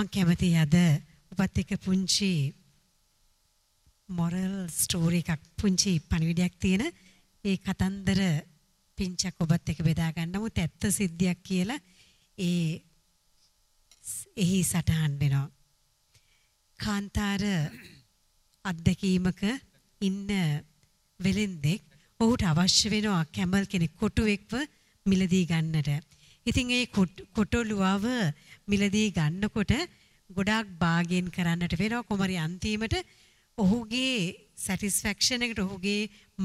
මං කැමති අද ඔබත් එක්ක පුංචි මොරල් ස්ටෝරි එකක් පුංචි පණිවිඩයක් තියෙන ඒ කතන්දර පිංචක් ඔබත් එක්ක බෙදා ගන්න. නමුත් ඇත්ත සිද්ධියක් කියලා ඒ එහි සටහන් වෙනවා. කාන්තාර අත්දැකීමක ඉන්න වෙලෙන්දෙක් ඔහුට අවශ්‍ය වෙනවා කැමල් කෙනෙක් කොටුවෙක්ව මිලදී ගන්නට. ඉතින් ඒ කොටොලුවව මිලදී ගන්නකොට ගොඩාක් භාගයෙන් කරන්නට වෙනවා කොමරි අන්තිමට ඔහුගේ සැටිස්ෆැක්ෂන් එකට ඔහුගේ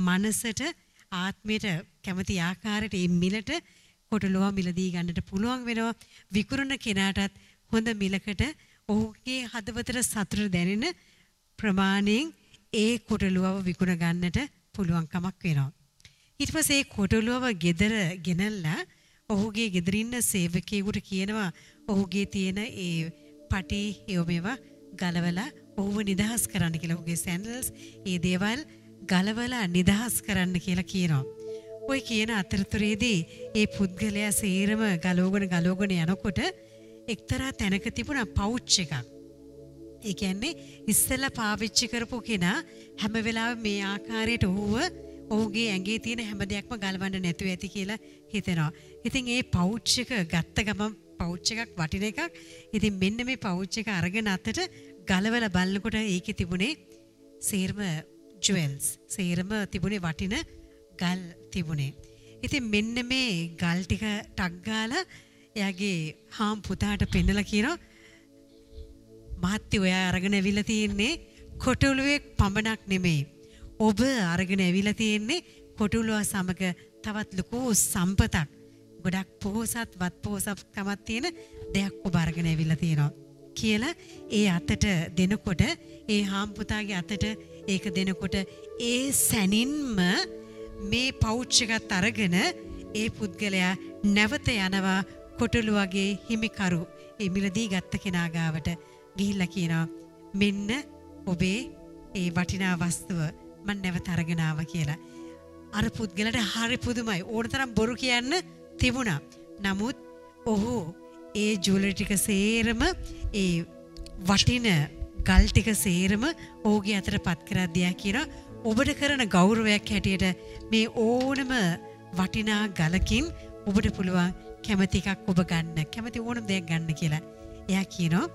මනසට ආත්මයට කැමති ආකාරයට මේ මිලට කොටලුව මිලදී ගන්නට පුළුවන් වෙනවා විකුණන කෙනාටත් හොඳ මිලකට ඔහුගේ හදවතට සතුට දැනෙන ප්‍රමාණයෙන් ඒ කොටලුවව විකුණ ගන්නට පුළුවන්කමක් වෙනවා. ඊට පස්සේ ඒ කොටලුවව ගෙදර ගෙනල්ලා ඔහුගේ ගෙදර ඉන්න සේවකයෙකුට කියනවා ඔහුගේ තියෙන ඒ පටි ඒවමේවා ගලවලා ඔහුව නිදහස් කරන්න කියලා ඔහුගේ සැන්ඩල්ස් ඒ දේවල් ගලවලා නිදහස් කරන්න කියලා කියනවා. ඔය කියන අතරතුරේදී ඒ පුද්ගලයා සේරම ගලෝගන ගලෝගන යනකොට එක්තරා තැනක තිබුණා පවුච් එකක්. ඒ කියන්නේ ඉස්සෙල්ලා පාවිච්චි කරපු කෙනා හැම වෙලාවෙම මේ ආකාරයට ඔහුව ඔහුගේ ඇඟේ තියෙන හැම දෙයක්ම ගලවන්න නැතුව ඇති කියලා හිතෙනවා. ඉතින් ඒ පවුච් එක ගත්ත ගමන් පවුච් එකක් වටින එකක්. ඉතින් මෙන්න මේ පවුච් එක අරගෙන අතට ගලවලා බලනකොට ඒකේ තිබුණේ සේරම ජුවල්ස්. සේරම තිබුණේ වටින ගල් තිබුණේ. ඉතින් මෙන්න මේ ගල් ටික ටක් ගාලා එයාගේ හාම් පුතාට පෙන්නලා කියනවා මහත්තය ඔයා අරගෙන ඇවිල්ලා තියෙන්නේ කොටුළුවෙක් පමණක් නෙමෙයි. ඔබ අරගෙන ඇවිල්ලා තියෙන්නේ කොටුළුව සමග තවත් ලොකු සම්පතක්. ගොඩක් පොහොසත් වත් පොහොසත්කමක් තියෙන දෙයක් ඔබ අරගෙන ඇවිල්ලා තියෙනවා. කියලා ඒ අතට දෙනකොට ඒ හාම්පුතාගේ අතට ඒක දෙනකොට ඒ සැනින්ම මේ පෞච් එකත් අරගෙන ඒ පුද්ගලයා නැවත යනවා කොටලුවගේ හිමිකරු ඒ මිලදී ගත්ත කෙනා ගාවට ගිහිල්ලා කියනවා මෙන්න ඔබේ ඒ වටිනා වස්තුව මම නැවත අරගෙන ආවා කියලා. අර පුද්ගලට හරි පුදුමයි. ඕනතරම් බොරු කියන්න තිබුණා. නමුත් ඔහු ඒ ජුවලරි ටික සේරම ඒ වටින ගල් ටික සේරම ඔහුගේ අතට පත් කරද්දියා කියනවා ඔබට කරන ගෞරවයක් හැටියට මේ ඕනම වටිනා ගලකින් ඔබට පුළුවන් කැමති එකක් ඔබ ගන්න කැමති ඕනම දෙයක් ගන්න කියලා. එයා කියනවා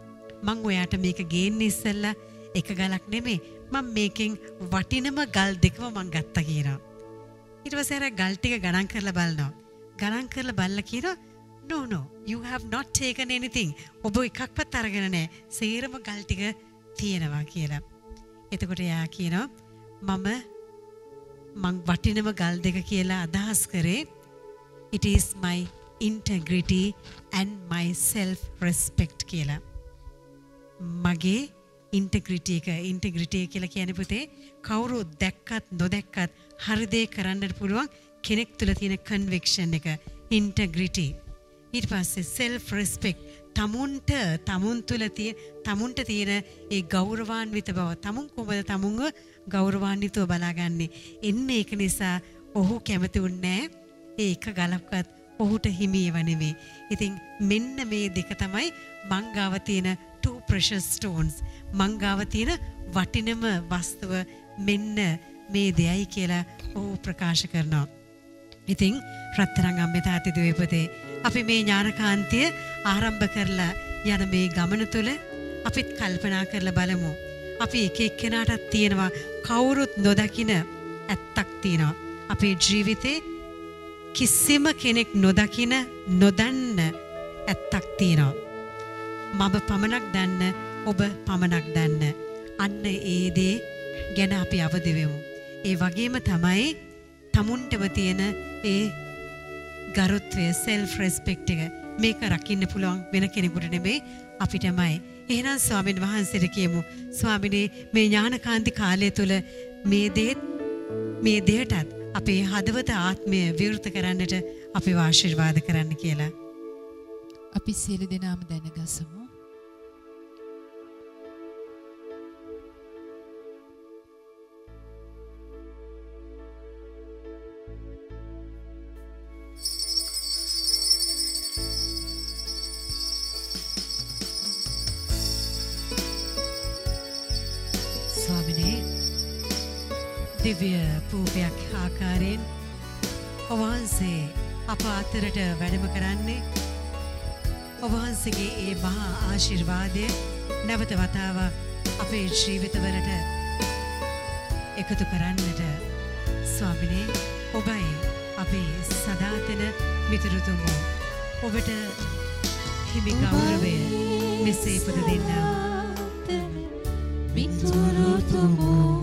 මං ඔයාට මේක ගේන්න ඉස්සෙල්ලා එක ගලක් නෙමේ මං මේකෙන් වටිනම ගල් දෙකම මං ගත්තා කියනවා. ඊට පස්සේ අර ගල් ටික ගණන් කරලා බලනවා. ගණන් කරලා බලලා කියනවා no no you have not taken anything. ඔබ එකක්වත් අරගෙන නැහැ. සේරම ගල් ටික තියෙනවා කියලා. එතකොට එයා කියනවා මම මං වටිනම ගල් දෙක කියලා අදහස් කරේ it is my integrity and my self respect කියලා. මගේ ඉන්ටග්‍රිටි එක ඉන්ටග්‍රිටි කියලා කියන්නේ පුතේ කවුරු දැක්කත් නොදැක්කත් හරි දේ කරන්නට පුළුවන් කෙනෙක් තුළ තියෙන කන්වික්ෂන් එක ඉන්ටග්‍රිටි ඊට පස්සේ සෙල්ෆ් රෙස්පෙක්ට් තමුන්ට තමුන් තුළ තිය තමුන්ට තියෙන ඒ ගෞරවාන්විත බව තමුන් කොහොමද තමුන්ව ගෞරවාන්විතව බලාගන්නේ එන්න ඒක නිසා ඔහු කැමති වුණේ ඒ එක ගලක්වත් ඔහුට හිමියව නෙවෙයි. ඉතින් මෙන්න මේ දෙක තමයි මංගාව තියෙන two precious stones. මංගාව තියෙන වටිනම වස්තුව මෙන්න මේ දෙයයි කියලා ඔහු ප්‍රකාශ කරනවා. ඉතින් රත්තරන් අම්මේ තාත්ති දුවේ පුතේ අපි මේ ඥානකාන්තිය ආරම්භ කරලා යන මේ ගමන තුල අපිත් කල්පනා කරලා බලමු. අපි එක එක්කෙනාටත් තියෙනවා කවුරුත් නොදකින ඇත්තක් තියෙනවා. අපේ ජීවිතේ කිසිම කෙනෙක් නොදකින නොදන්න ඇත්තක් තියෙනවා. මම පමණක් දන්න ඔබ පමණක් දන්න. අන්න ඒ දේ ගැන අපි අවදිවෙමු. ඒ වගේම තමයි තමුන්ටම තියෙන ඒ ගරුත්වය සෙල්ෆ් රෙස්පෙක්ට් එක මේක රකින්න පුළුවන් වෙන කෙනෙකුට නෙමෙයි අපිටමයි. එහෙනම් ස්වාමීන් වහන්සේට කියමු ස්වාමිනේ මේ ඥානකාන්ති කාලය තුල මේ දේත් මේ දෙයටත් අපේ හදවත ආත්මය විවෘත කරන්නට අපි ආශිර්වාද කරන්න කියලා. අපි සියලු දෙනාම දැනගසමු. අප අතරට වැඩම කරන්නේ ඔවහන්සේගේ ඒ මහා ආශිර්වාදය නැවත වතාවක් අපේ ජීවිතවලට එකතු කරන්නට. ස්වාමිනේ ඔබයි අපේ සදාතන මිතුරුතුමෝ. ඔබට හිමි ගෞරවය මෙසේ පුද දෙන්නා. මිතුරුතුමෝ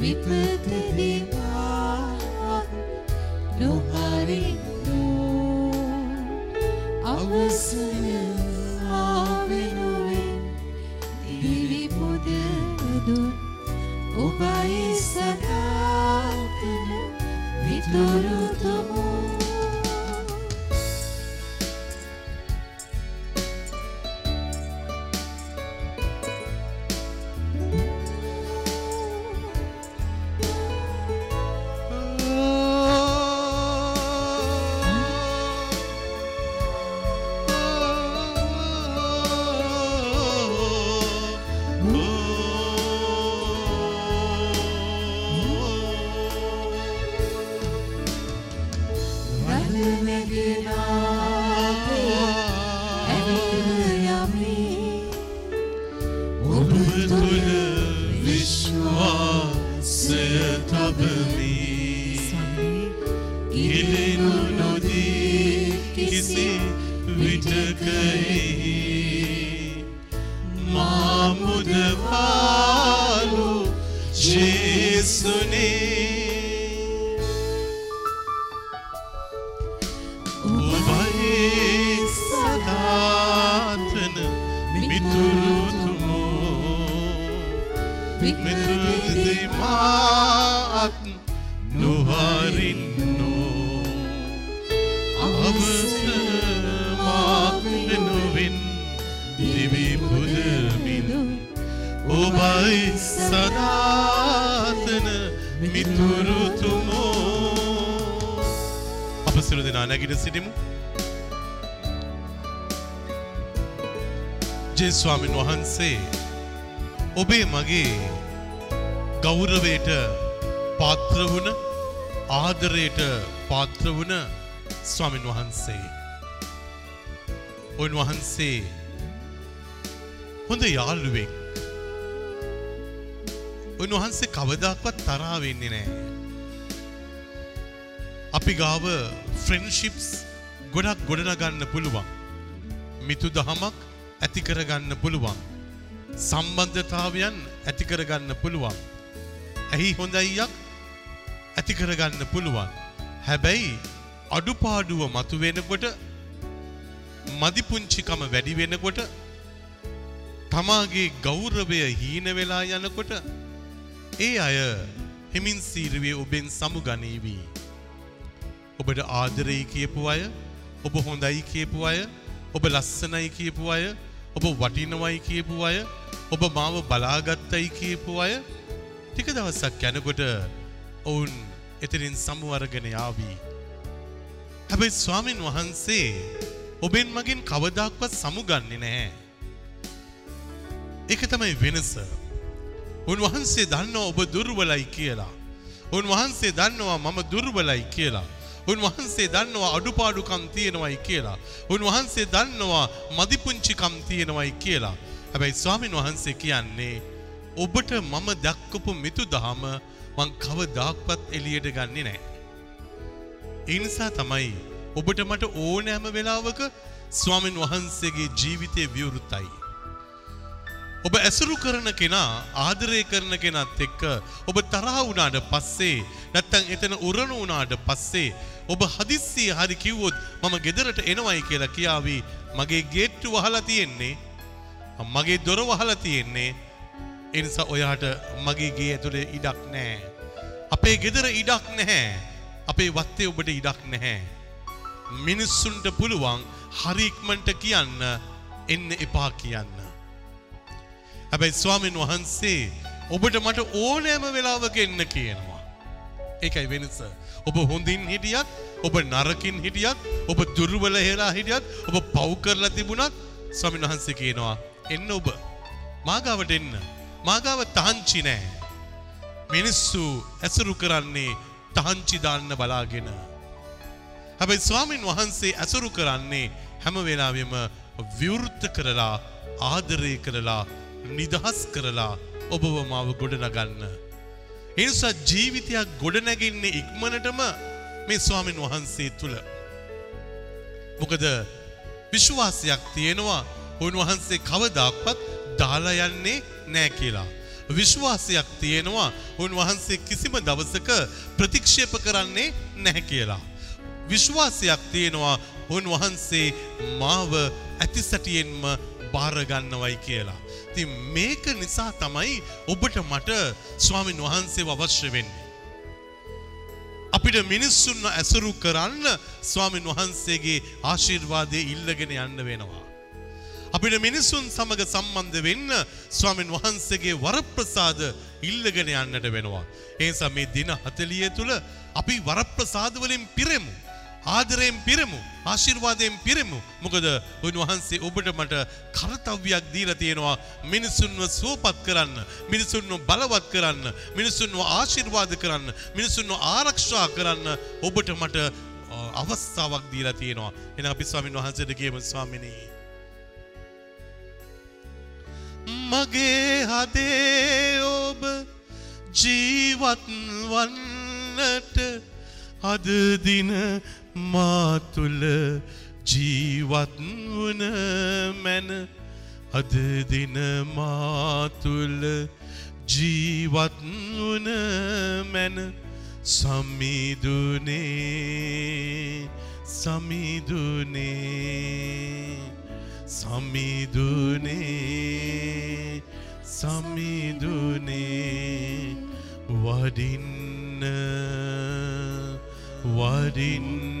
විපතදිවා listen. වහන්සේ ඔබේ මගේ ගෞරවයට පාත්‍ර වුණ ආදරයට පාත්‍ර වුණ ස්වාමින් වහන්සේ. උන්වහන්සේ හොඳ යාළුවෙක්. උන්වහන්සේ කවදාක්වත් තරහා වෙන්නේ නැහැ. අපි ගාව ෆ්‍රෙන්ඩ්ෂිප්ස් ගොඩක් ගොඩනගන්න පුළුවන්. මිතු දහමක් ඇති කරගන්න පුළුවන්. සම්බන්ධතාවයන් ඇති කරගන්න පුළුවන්. ඇහි හොඳයියක් ඇති කරගන්න පුළුවන්. හැබැයි අඩුපාඩුව මතු වෙනකොට මදිපුංචිකම වැඩි වෙනකොට තමාගේ ගෞරවය හීන වෙලා යනකොට ඒ අය හිමින් සීරුවේ ඔබෙන් සමුගනීවී ඔබට ආදරයි කියපු අය ඔබ හොඳයි කියපු අය ඔබ ලස්සනයි කියපු අය ඔබ වටිනවයි කියපු අය ඔබ මාව බලාගත්තයි කියපු අය ටික දවසක් යනකොට ඔවුන් එතනින් සමුවරගෙන යාවී. හැබැයි ස්වාමින් වහන්සේ ඔබෙන් මගින් කවදාක්වත් සමුගන්නේ නැහැ. ඒක තමයි වෙනස. උන්වහන්සේ දන්නවා ඔබ දුර්වලයි කියලා. උන්වහන්සේ දන්නවා මම දුර්වලයි කියලා. උන්වහන්සේ දන්නවා අඩුපාඩුකම් තියෙනවයි කියලා. උන්වහන්සේ දන්නවා මදිපුංචිකම් තියෙනවයි කියලා. හැබැයි ස්වාමින් වහන්සේ කියන්නේ ඔබට මම දක්කපු මිතු දහම මං කවදාක්වත් එළියට ගන්නේ නැහැ. ඒ නිසා තමයි ඔබට මට ඕනෑම වෙලාවක ස්වාමින් වහන්සේගේ ජීවිතය විවෘතයි. ඔබ ඇසුරු කරන කෙනා ආදරය කරන කෙනත් එක්ක ඔබ තරහ වුණාට පස්සේ නැත්තම් එතන උරණ වුණාට පස්සේ ඔබ හදිස්සිය හරි කිව්වොත් මම ගෙදරට එනවයි කියලා කියාවි මගේ ගේට්ටු වහලා තියෙන්නේ මගේ දොර වහලා තියෙන්නේ. ඒ නිසා ඔයාට මගේ ගේ ඇතුලේ ඉඩක් නැහැ. අපේ ගෙදර ඉඩක් නැහැ. අපේ වත්තේ ඔබට ඉඩක් නැහැ. මිනිස්සුන්ට පුළුවන් හරි ඉක්මනට කියන්න එන්න එපා කියන්න. හැබැයි ස්වාමීන් වහන්සේ ඔබට මට ඕනෑම වෙලාවක එන්න කියනවා. ඒකයි වෙනස. ඔබ හොඳින් හිටියත් ඔබ නරකින් හිටියත් ඔබ දුර්වල හෙලා හිටියත් ඔබ පව් කරලා තිබුණත් ස්වාමීන් වහන්සේ කියනවා එන්න ඔබ මාගාවට එන්න. මාගාව තහංචි නෑ. මිනිස්සු ඇසුරු කරන්නේ තහංචි දාන්න බලාගෙන. හැබැයි ස්වාමින් වහන්සේ ඇසුරු කරන්නේ හැම වෙලාවෙම විවෘත කරලා ආදරය කරලා නිදහස් කරලා ඔබව මාව ගොඩනගන්න. එනිසා ජීවිතයක් ගොඩනැගින්නේ ඉක්මනටම මේ ස්වාමින් වහන්සේ තුළ. මොකද විශ්වාසයක් තියෙනවා උන්වහන්සේ කවදාක්වත් දාලා යන්නේ නෑ කියලා. විශ්වාසයක් තියෙනවා උන්වහන්සේ කිසිම දවසක ප්‍රතික්ෂේප කරන්නේ නැහැ කියලා. විශ්වාසයක් තියෙනවා උන්වහන්සේ මාව ඇතිසැටියෙන්ම බාරගන්නවයි කියලා. ඉතින් මේක නිසා තමයි ඔබට මට ස්වාමින් වහන්සේව අවශ්‍ය වෙන්නේ. අපිට මිනිස්සුන්ව ඇසුරු කරන්න ස්වාමින් වහන්සේගේ ආශිර්වාදය ඉල්ලගෙන යන්න වෙනවා. අපිට මිනිසුන් සමග සම්බන්ධ වෙන්න ස්වාමින් වහන්සේගේ වරප්‍රසාද ඉල්ලගෙන යන්නට වෙනවා. ඒ නිසා මේ දින 40 තුල අපි වරප්‍රසාද වලින් පිරෙමු. ආදරයෙන් පිරෙමු. ආශිර්වාදයෙන් පිරෙමු. මොකද උන්වහන්සේ ඔබට මට කර්තව්‍යයක් දීලා තියෙනවා මිනිසුන්ව සුවපත් කරන්න, මිනිසුන්ව බලවත් කරන්න, මිනිසුන්ව ආශිර්වාද කරන්න, මිනිසුන්ව ආරක්ෂා කරන්න ඔබට මට අ, අවස්ථාවක් දීලා තියෙනවා. එහෙනම් අපි ස්වාමින් වහන්සේට කියමු ස්වාමිනී මගේ හදේ ඔබ ජීවත් වන්නට අදදින මාතුල ජීවත් වන මැන අදදින මාතුල ජීවත් වන මැන සමිදුනේ සමිදුනේ සමිදුනේ සමිදුනේ වඩින්න වඩින්න.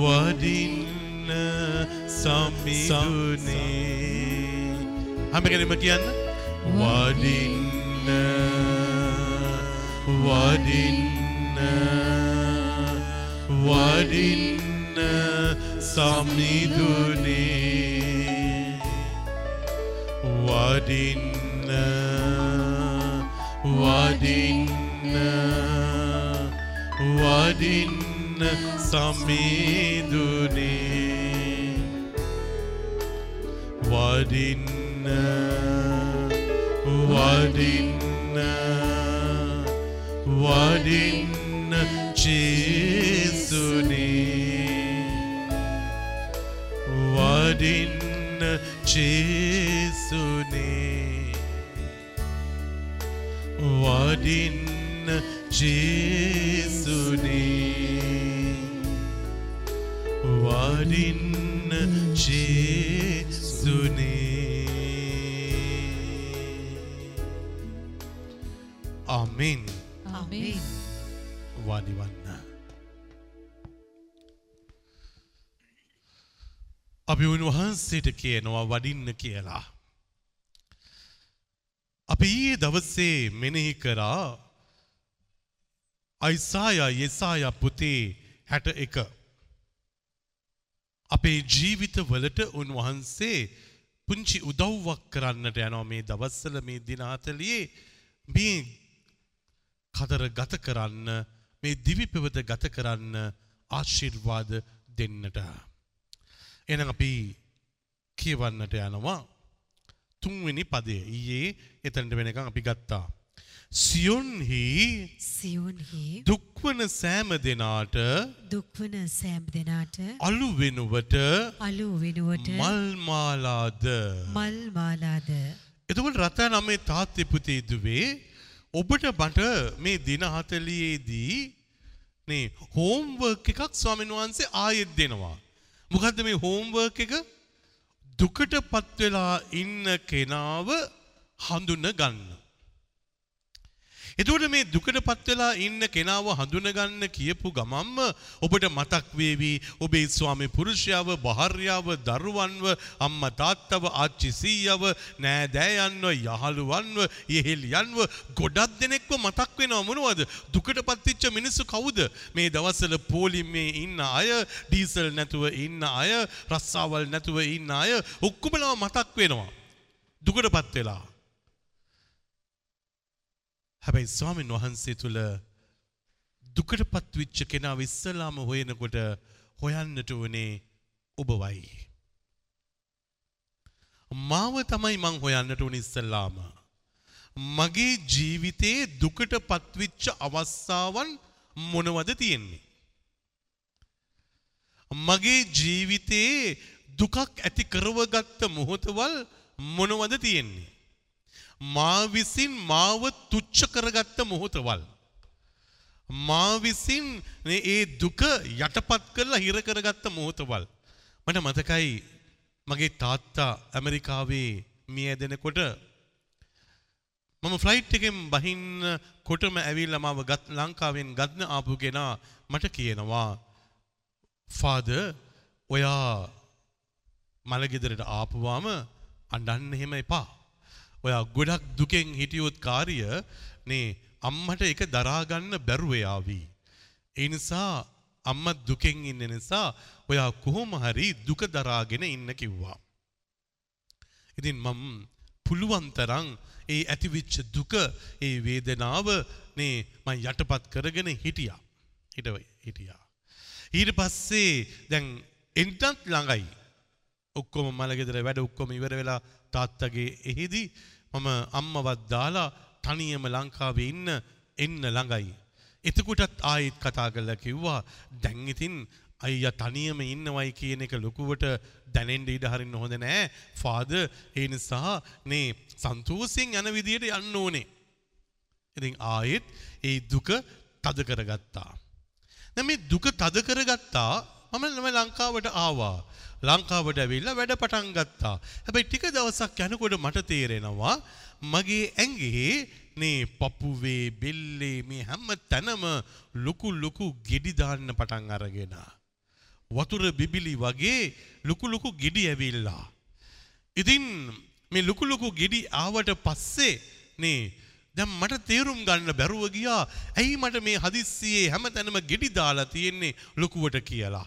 වඩින්න සමිදුනේ. හැමගෙනම කියන්න? වඩින්න වඩින්න වඩින්න සමිදුනේ. වඩින්න වඩින්න වඩින්න සමිදුනේ. වඩින්න වඩින්න උන්වහන්සේට කියනවා වඩින්න කියලා. අපි ඊයේ දවසේ මෙනෙහි කරා අයිසායා යෙසායා පුතේ හැට එක. අපේ ජීවිතවලට උන්වහන්සේ පුංචි උදව්වක් කරන්නට යනවා මේ දවස්සල මේ දිනාතලියේ මේ කදර ගත කරන්න මේ දිවිපෙවත ගත කරන්න ආශිර්වාද දෙන්නට. එන අපි කියවන්නට යනවා තුන්වෙනි පදය ඊයේ එතනට වෙනකම් අපි ගත්තා. සියොන්හි සියොන්හි දුක්වන සෑම දෙනාට දුක්වන සෑම් දෙනාට අලු වෙනුවට අලු වෙනුවට මල්මාලාද. මල් මාලාද එතකොට රතා නමේ තාත්තේ පුතේ දුවේ ඔබට මට මේ දින හතලියේදී නේ හෝම්වර්ක් එකක් ස්වාමීන් වහන්සේ ආයෙත් දෙනවා. මොකද්ද මේ හෝම්වර්ක් එක? දුකට පත් වෙලා ඉන්න කෙනාව හඳුන ගන්න. එතකොට මේ දුකට පත් වෙලා ඉන්න කෙනාව හඳුනගන්න කියපු ගමම්ම ඔබට මතක් වේවි. ඔබේ ස්වාමි පුරුෂයාව භාර්යාව දරුවන්ව අම්මා තාත්තව ආච්චි සීයව නෑදෑයන්ව යහළුවන්ව යෙහෙලියන්ව ගොඩක් දෙනෙක්ව මතක් වෙනවා. මොනවද? දුකට පත්වෙච්ච මිනිස්සු කවුද? මේ දවස්වල පෝලිමේ ඉන්න අය ඩීසල් නැතුව ඉන්න අය රස්සාවල් නැතුව ඉන්න අය ඔක්කොමලා මතක් වෙනවා. දුකට පත් වෙලා. හැබැයි ස්වාමීන් වහන්සේ තුළ දුකට පත්විච්ච කෙනා විස්සලාම හොයනකොට හොයන්නට වනේ ඔබවයි. මාව තමයි මං හොයන්නට උන ඉස්සල්ලාම. මගේ ජීවිතයේ දුකට පත්විච්ච අවස්ථාවන් මොනවද තියෙන්නේ. මගේ ජීවිතයේ දුකක් ඇති කරවගත්ත මොහොතවල් මොනවද තියෙන්නේ. මා විසින් මාව තුච්ච කරගත්ත මොහොතවල්. මා විසින් ඒ දුක යටපත් කරලා හිර කරගත්ත මොහොතවල්. මට මතකයි මගේ තාත්තා ඇමරිකාවේ මිය ඇදෙනකොට මම ෆ්ලයිට් එකෙන් බහින්න කොටම ඇවිල්ලා මාව ගත් ලංකාවෙන් ගත්න ආපු කෙනා මට කියනවා ෆාදර් ඔයා මලගෙදරට ආපුවාම අඬන්න එහෙම එපා. ඔයා ගොඩක් දුකෙන් හිටියොත් කාර්ය නේ අම්මට එක දරාගන්න බැරුව යාවි. ඒ නිසා අම්මා දුකෙන් ඉන්න නිසා ඔයා කොහොම හරි දුක දරාගෙන ඉන්න කිව්වා. ඉතින් මම පුළුවන් තරම් ඒ ඇතිවිච්ච දුක ඒ වේදනාව නේ මම යටපත් කරගෙන හිටියා. හිටව හිටියා. ඊට පස්සේ දැන් එන්ටත් ළඟයි. ඔක්කොම මලගෙදර වැඩ ඔක්කොම ඉවර වෙලා තාත්තගේ එහෙදි මම අම්මවත් දාලා තනියම ලංකාවේ ඉන්න එන්න ළඟයි. එතකොටත් ආයෙත් කතා කරලා කිව්වා දැන් ඉතින් අයියා තනියම ඉන්නවයි කියන එක ලොකුවට දැනෙන්න ඉඩ හරින්න හොඳ නෑ. ෆාදර් ඒ නිසා නේ සන්තෝෂයෙන් යන විදියට යන්න ඕනේ. ඉතින් ආයෙත් ඒ දුක තද කරගත්තා. දැන් මේ දුක තද කරගත්තා මම නම ලංකාවට ආවා. ලංකාවට ඇවිල්ලා වැඩ පටන් ගත්තා. හැබැයි ටික දවසක් යනකොට මට තේරෙනවා මගේ ඇඟේ නේ පපුවේ බෙල්ලේ මේ හැම තැනම ලොකු ලොකු ගෙඩි දාන්න පටන් අරගෙන. වතුර බිබිලි වගේ ලොකු ලොකු ගෙඩි ඇවිල්ලා. ඉතින් මේ ලොකු ලොකු ගෙඩි ආවට පස්සේ නේ දැන් මට තේරුම් ගන්න බැරුව ගියා ඇයි මට මේ හදිස්සියේ හැමතැනම ගෙඩි දාලා තියෙන්නේ ලොකුවට කියලා.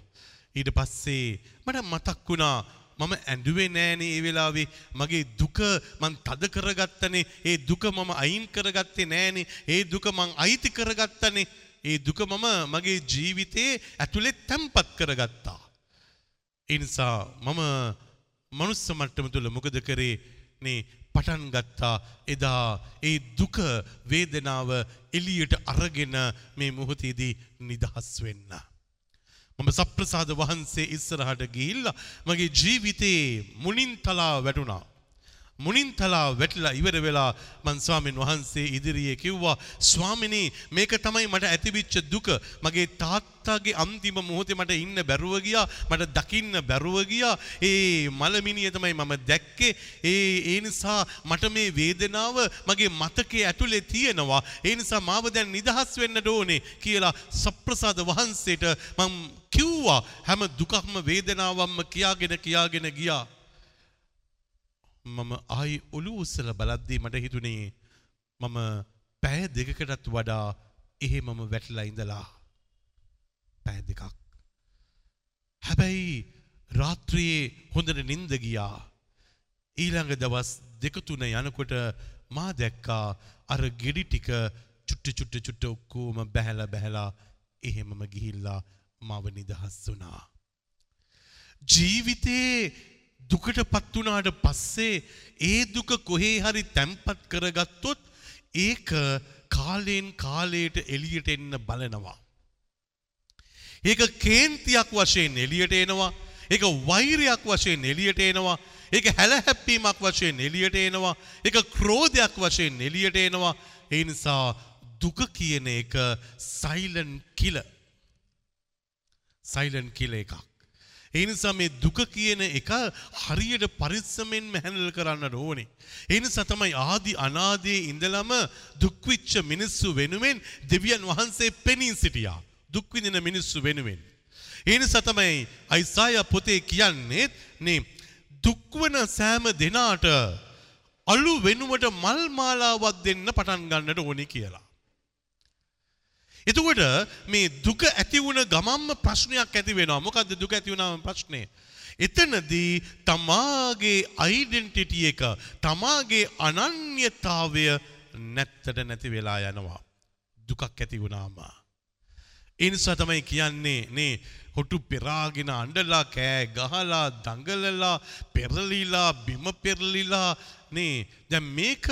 ඊට පස්සේ මට මතක් වුණා මම ඇඬුවේ නෑනේ ඒ වෙලාවේ. මගේ දුක මං තද කරගත්තනේ. ඒ දුක මම අයින් කරගත්තේ නෑනේ. ඒ දුක මං අයිති කරගත්තනේ. ඒ දුක මම මගේ ජීවිතේ ඇතුළේ තැම්පත් කරගත්තා. ඒ නිසා මම මනුස්ස මට්ටම තුළ මොකද කරේ නේ පටන් ගත්තා. එදා ඒ දුක වේදනාව එළියට අරගෙන මේ මොහොතේදී නිදහස් වෙන්න. මම සප්‍රසාද වහන්සේ ඉස්සරහට ගිහිල්ලා මගේ ජීවිතේ මුණින් තලා වැටුණා. මුණින් තලා වැටිලා ඉවර වෙලා මං ස්වාමීන් වහන්සේ ඉදිරියේ කිව්වා ස්වාමිනී මේක තමයි මට ඇතිවිච්ච දුක. මගේ තාත්තාගේ අන්තිම මොහොතේ මට ඉන්න බැරුව ගියා මට දකින්න බැරුව ගියා. ඒ මලමිනිය තමයි මම දැක්කේ. ඒ ඒ නිසා මට මේ වේදනාව මගේ මතකයේ ඇතුලේ තියෙනවා. ඒ නිසා මාව දැන් නිදහස් වෙන්න ඕනේ කියලා සප්‍රසාද වහන්සේට මම කිව්වා. හැම දුකක්ම වේදනාවක්ම කියාගෙන කියාගෙන ගියා. මම ආයි ඔලු උස්සල බලද්දී මට හිතුනේ මම පැය දෙකකටත් වඩා එහෙ මම වැටලා ඉඳලා පැය දෙකක්. හැබැයි රාත්‍රියේ හොඳට නින්ද ගියා. ඊළඟ දවස් දෙක තුන යනකොට මා දැක්කා අර ගෙඩි ටික චුට්ට චුට්ට චුට්ට ඔක්කොම බැහැලා බැහැලා එහෙමම ගිහිල්ලා මව නිදහස් වුණා. ජීවිතේ දුකට පත් වුණාට පස්සේ ඒ දුක කොහේ හරි තැම්පත් කරගත්තොත් ඒක කාලයෙන් කාලයට එළියට එන්න බලනවා. ඒක කේන්තියක් වශයෙන් එළියට එනවා. ඒක වෛරයක් වශයෙන් එළියට එනවා. ඒක හැලහැප්පීමක් වශයෙන් එළියට එනවා. ඒක ක්‍රෝධයක් වශයෙන් එළියට එනවා. ඒ නිසා දුක කියන එක සයිලන්ට් කිලර්. සයිලන්ට් කිලර් එකක්. ඒ නිසා මේ දුක කියන එක හරියට පරිස්සමෙන්ම හැන්ඩල් කරන්න ඕනේ. ඒ නිසා තමයි ආදි අනාදී ඉඳලම දුක් වෙච්ච මිනිස්සු වෙනුවෙන් දෙවියන් වහන්සේ පෙනී සිටියා. දුක් විඳින මිනිස්සු වෙනුවෙන්. ඒ නිසා තමයි අයිසායා පොතේ කියන්නේ නේ දුක්වන සෑම දෙනාට අලු වෙනුවට මල් මාලාවක් දෙන්න පටන් ගන්නට ඕනේ කියලා. එතකොට මේ දුක ඇති වුණ ගමම්ම ප්‍රශ්නයක් ඇති වෙනවා. මොකද්ද දුක ඇති වුණාම ප්‍රශ්නේ? එතනදී තමාගේ අයිඩෙන්ටිටි එක තමාගේ අනන්‍යතාවය නැත්තට නැති වෙලා යනවා. දුකක් ඇති වුණාම. ඒ නිසා තමයි කියන්නේ නේ හොටු පෙරාගෙන අඬලා කෑ ගහලා දඟලලා පෙරලිලා බිම පෙරලිලා නේ දැන් මේක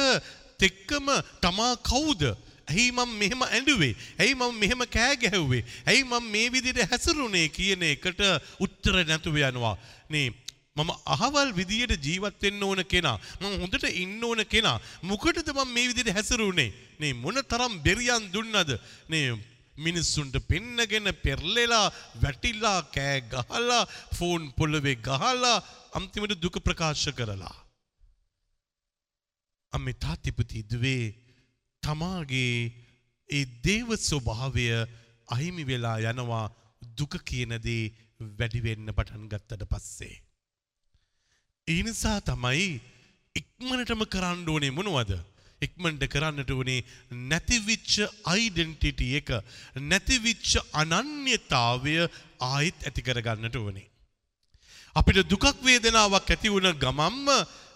තෙක්කම තමා කවුද ඇයි මම මෙහෙම ඇඬුවේ? ඇයි මම මෙහෙම කෑ ගැහුවේ? ඇයි මම මේ විදිහට හැසිරුණේ කියන එකට උත්තර නැතුව යනවා. නේ මම අහවල් විදියට ජීවත් වෙන්න ඕන කෙනා. මම හොඳට ඉන්න ඕන කෙනා. මොකටද මම මේ විදිහට හැසිරුණේ නේ මොන තරම් බෙරියන් දුන්නද? නේ මිනිස්සුන්ට පෙන්නගෙන පෙරලෙලා වැටිලා කෑ ගහලා ෆෝන් පොළවේ ගහලා අන්තිමට දුක ප්‍රකාශ කරලා. අම්මේ තාත්තිපති දුවේ තමාගේ ඒ දේව ස්වභාවය අහිමි වෙලා යනවා දුක කියන දේ වැඩි වෙන්න පටන් ගත්තට පස්සේ. ඒ නිසා තමයි ඉක්මනටම කරන්න ඕනේ මොනවද? ඉක්මනට කරන්නට උනේ නැතිවිච්ච අයිඩෙන්ටිටි එක නැතිවිච්ච අනන්‍යතාවය ආයෙත් ඇති කරගන්නට ඕනේ. අපිට දුකක් වේදනාවක් ඇති වුණ ගමම්ම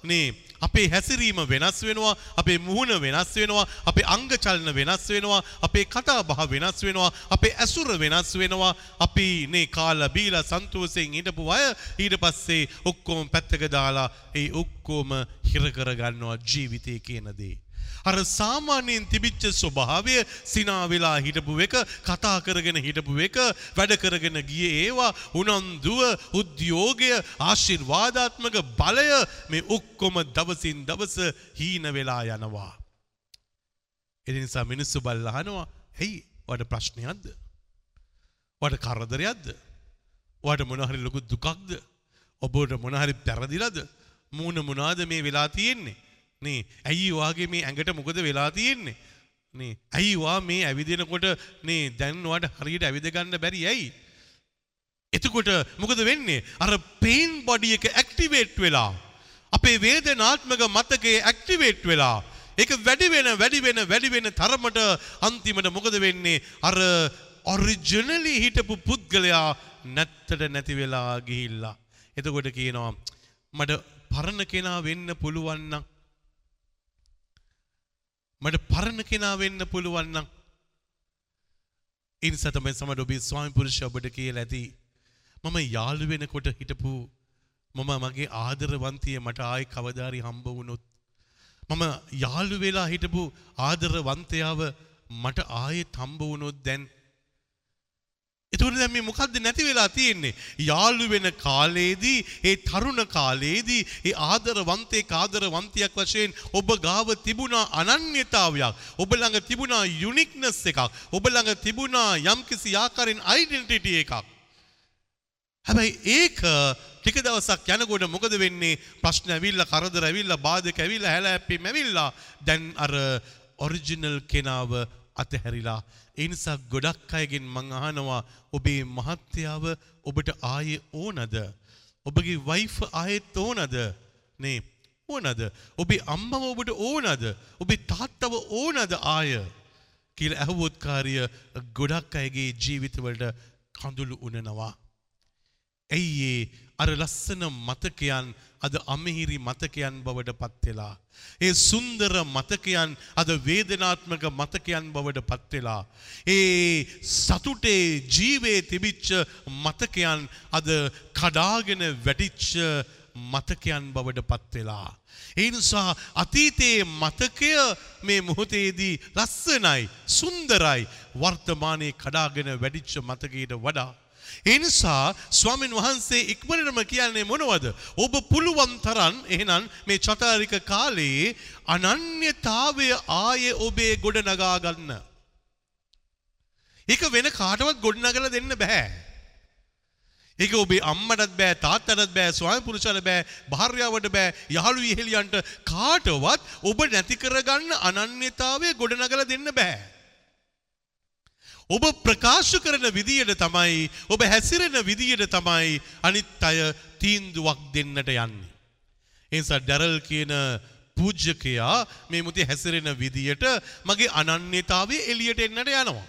නේ අපේ හැසිරීම වෙනස් වෙනවා අපේ මුහුණ වෙනස් වෙනවා අපේ අංග චලන වෙනස් වෙනවා අපේ කතා බහ වෙනස් වෙනවා අපේ ඇසුර වෙනස් වෙනවා. අපි නේ කාලා බීලා සන්තෝෂයෙන් හිටපු අය ඊට පස්සේ ඔක්කොම පැත්තක දාලා ඒ ඔක්කොම හිර කරගන්නවා ජීවිතය කියන දේ. අර සාමාන්‍යයෙන් තිබිච්ච ස්වභාවය සිනා වෙලා හිටපු එක කතා කරගෙන හිටපු එක වැඩ කරගෙන ගියේ ඒවා උනන්දුව උද්‍යෝගය ආශිර්වාදාත්මක බලය මේ ඔක්කොම දවසින් දවස හීන වෙලා යනවා. ඒ නිසා මිනිස්සු බල්ලා අහනවා "ඇයි වට ප්‍රශ්නයක්ද? වට කරදරයක්ද? වට මොන හරි ලොකු දුකක්ද? ඔබට මොන හරි පැරදිලාද? මූණ මොනවාද මේ වෙලා තියෙන්නේ?" නේ ඇයි වාගේ මේ ඇඟට මොකද වෙලා තියෙන්නේ? නේ ඇයි වා මේ ඇවිදිනකොට නේ දැන් වාට හරියට ඇවිද ගන්න බැරි? ඇයි? එතකොට මොකද වෙන්නේ? අර පේන් බොඩි එක ඇක්ටිවේට් වෙලා අපේ වේදනාත්මක මතකයේ ඇක්ටිවේට් වෙලා ඒක වැඩි වෙන වැඩි වෙන වැඩි වෙන තරමට අන්තිමට මොකද වෙන්නේ? අර ඔරිජිනලි හිටපු පුද්ගලයා නැත්තට නැති වෙලා ගිහිල්ලා. එතකොට කියනවා මට පරණ කෙනා වෙන්න පුළුවන් නම් මට පරණ කෙනා වෙන්න පුළුවන් නම් ඒ නිසා තමයි සමහර ඔබේ ස්වාමි පුරුෂ ඔබට කියලා ඇති. මම යාළු වෙනකොට හිටපු මම මගේ ආදරවන්තිය මට ආයි කවදාරි හම්බ වුණොත් මම යාළු වෙලා හිටපු ආදරවන්තයාව මට ආයෙත් හම්බ වුණොත් දැන් එතකොට දැන් මේ මොකද්ද නැති වෙලා තියෙන්නේ? යාළු වෙන කාලේදී, ඒ තරුණ කාලේදී, ඒ ආදරවන්තයෙක් ආදරවන්තියක් වශයෙන් ඔබ ගාව තිබුණා අනන්‍යතාවයක්. ඔබ ළඟ තිබුණා යුනික්නස් එකක්. ඔබ ළඟ තිබුණා යම්කිසි ආකාරයෙන් අයිඩෙන්ටිටි එකක්. හැබැයි ඒක ටික දවසක් යනකොට මොකද වෙන්නේ? ප්‍රශ්න ඇවිල්ලා, කරදර ඇවිල්ලා, බාධක ඇවිල්ලා, හැලහැප්පීම් ඇවිල්ලා දැන් අර ඔරිජිනල් කෙනාව අතහැරිලා. ඒ නිසා ගොඩක් අයගෙන් මං අහනවා ඔබේ මහත්තයාව ඔබට ආයේ ඕනද? ඔබගේ වයිෆ් ආයෙත් ඕනද? නේ ඕනද? ඔබේ අම්මව ඔබට ඕනද? ඔබේ තාත්තව ඕනද ආය? කියලා ඇහුවොත් කාර්ය ගොඩක් අයගේ ජීවිතවලට කඳුළු උනනවා. ඇයි ඒ? අර ලස්සන මතකයන් අද අමිහිරි මතකයන් බවට පත් වෙලා ඒ සුන්දර මතකයන් අද වේදනාත්මක මතකයන් බවට පත් වෙලා ඒ සතුටේ ජීවේ තිබිච්ච මතකයන් අද කඩාගෙන වැටිච්ච මතකයන් බවට පත් වෙලා ඒ නිසා අතීතයේ මතකය මේ මොහොතේදී ලස්සනයි සුන්දරයි වර්තමානයේ කඩාගෙන වැඩිච්ච මතකයට වඩා ඒ නිසා ස්වාමින් වහන්සේ ඉක්මනටම කියන්නේ මොනවද? ඔබ පුළුවන් තරම් එහෙනම් මේ චතාරික කාලේ අනන්‍යතාවය ආයේ ඔබේ ගොඩ නගා ගන්න. ඒක වෙන කාටවත් ගොඩ නගලා දෙන්න බෑ. ඒක ඔබේ අම්මටත් බෑ තාත්තටත් බෑ ස්වාමි පුරුෂයාට බෑ භාර්යාවට බෑ යහළු ඉහෙලියන්ට කාටවත් ඔබ නැති කරගන්න අනන්‍යතාවය ගොඩනගලා දෙන්න බෑ. ඔබ ප්‍රකාශ කරන විදියට තමයි ඔබ හැසිරෙන විදියට තමයි අනිත් අය තීන්දුවක් දෙන්නට යන්නේ. එනිසා ඩැරල් කියන පූජ්‍යකයා මේ මුති හැසිරෙන විදියට මගේ අනන්‍යතාවය එළියට එන්නට යනවා.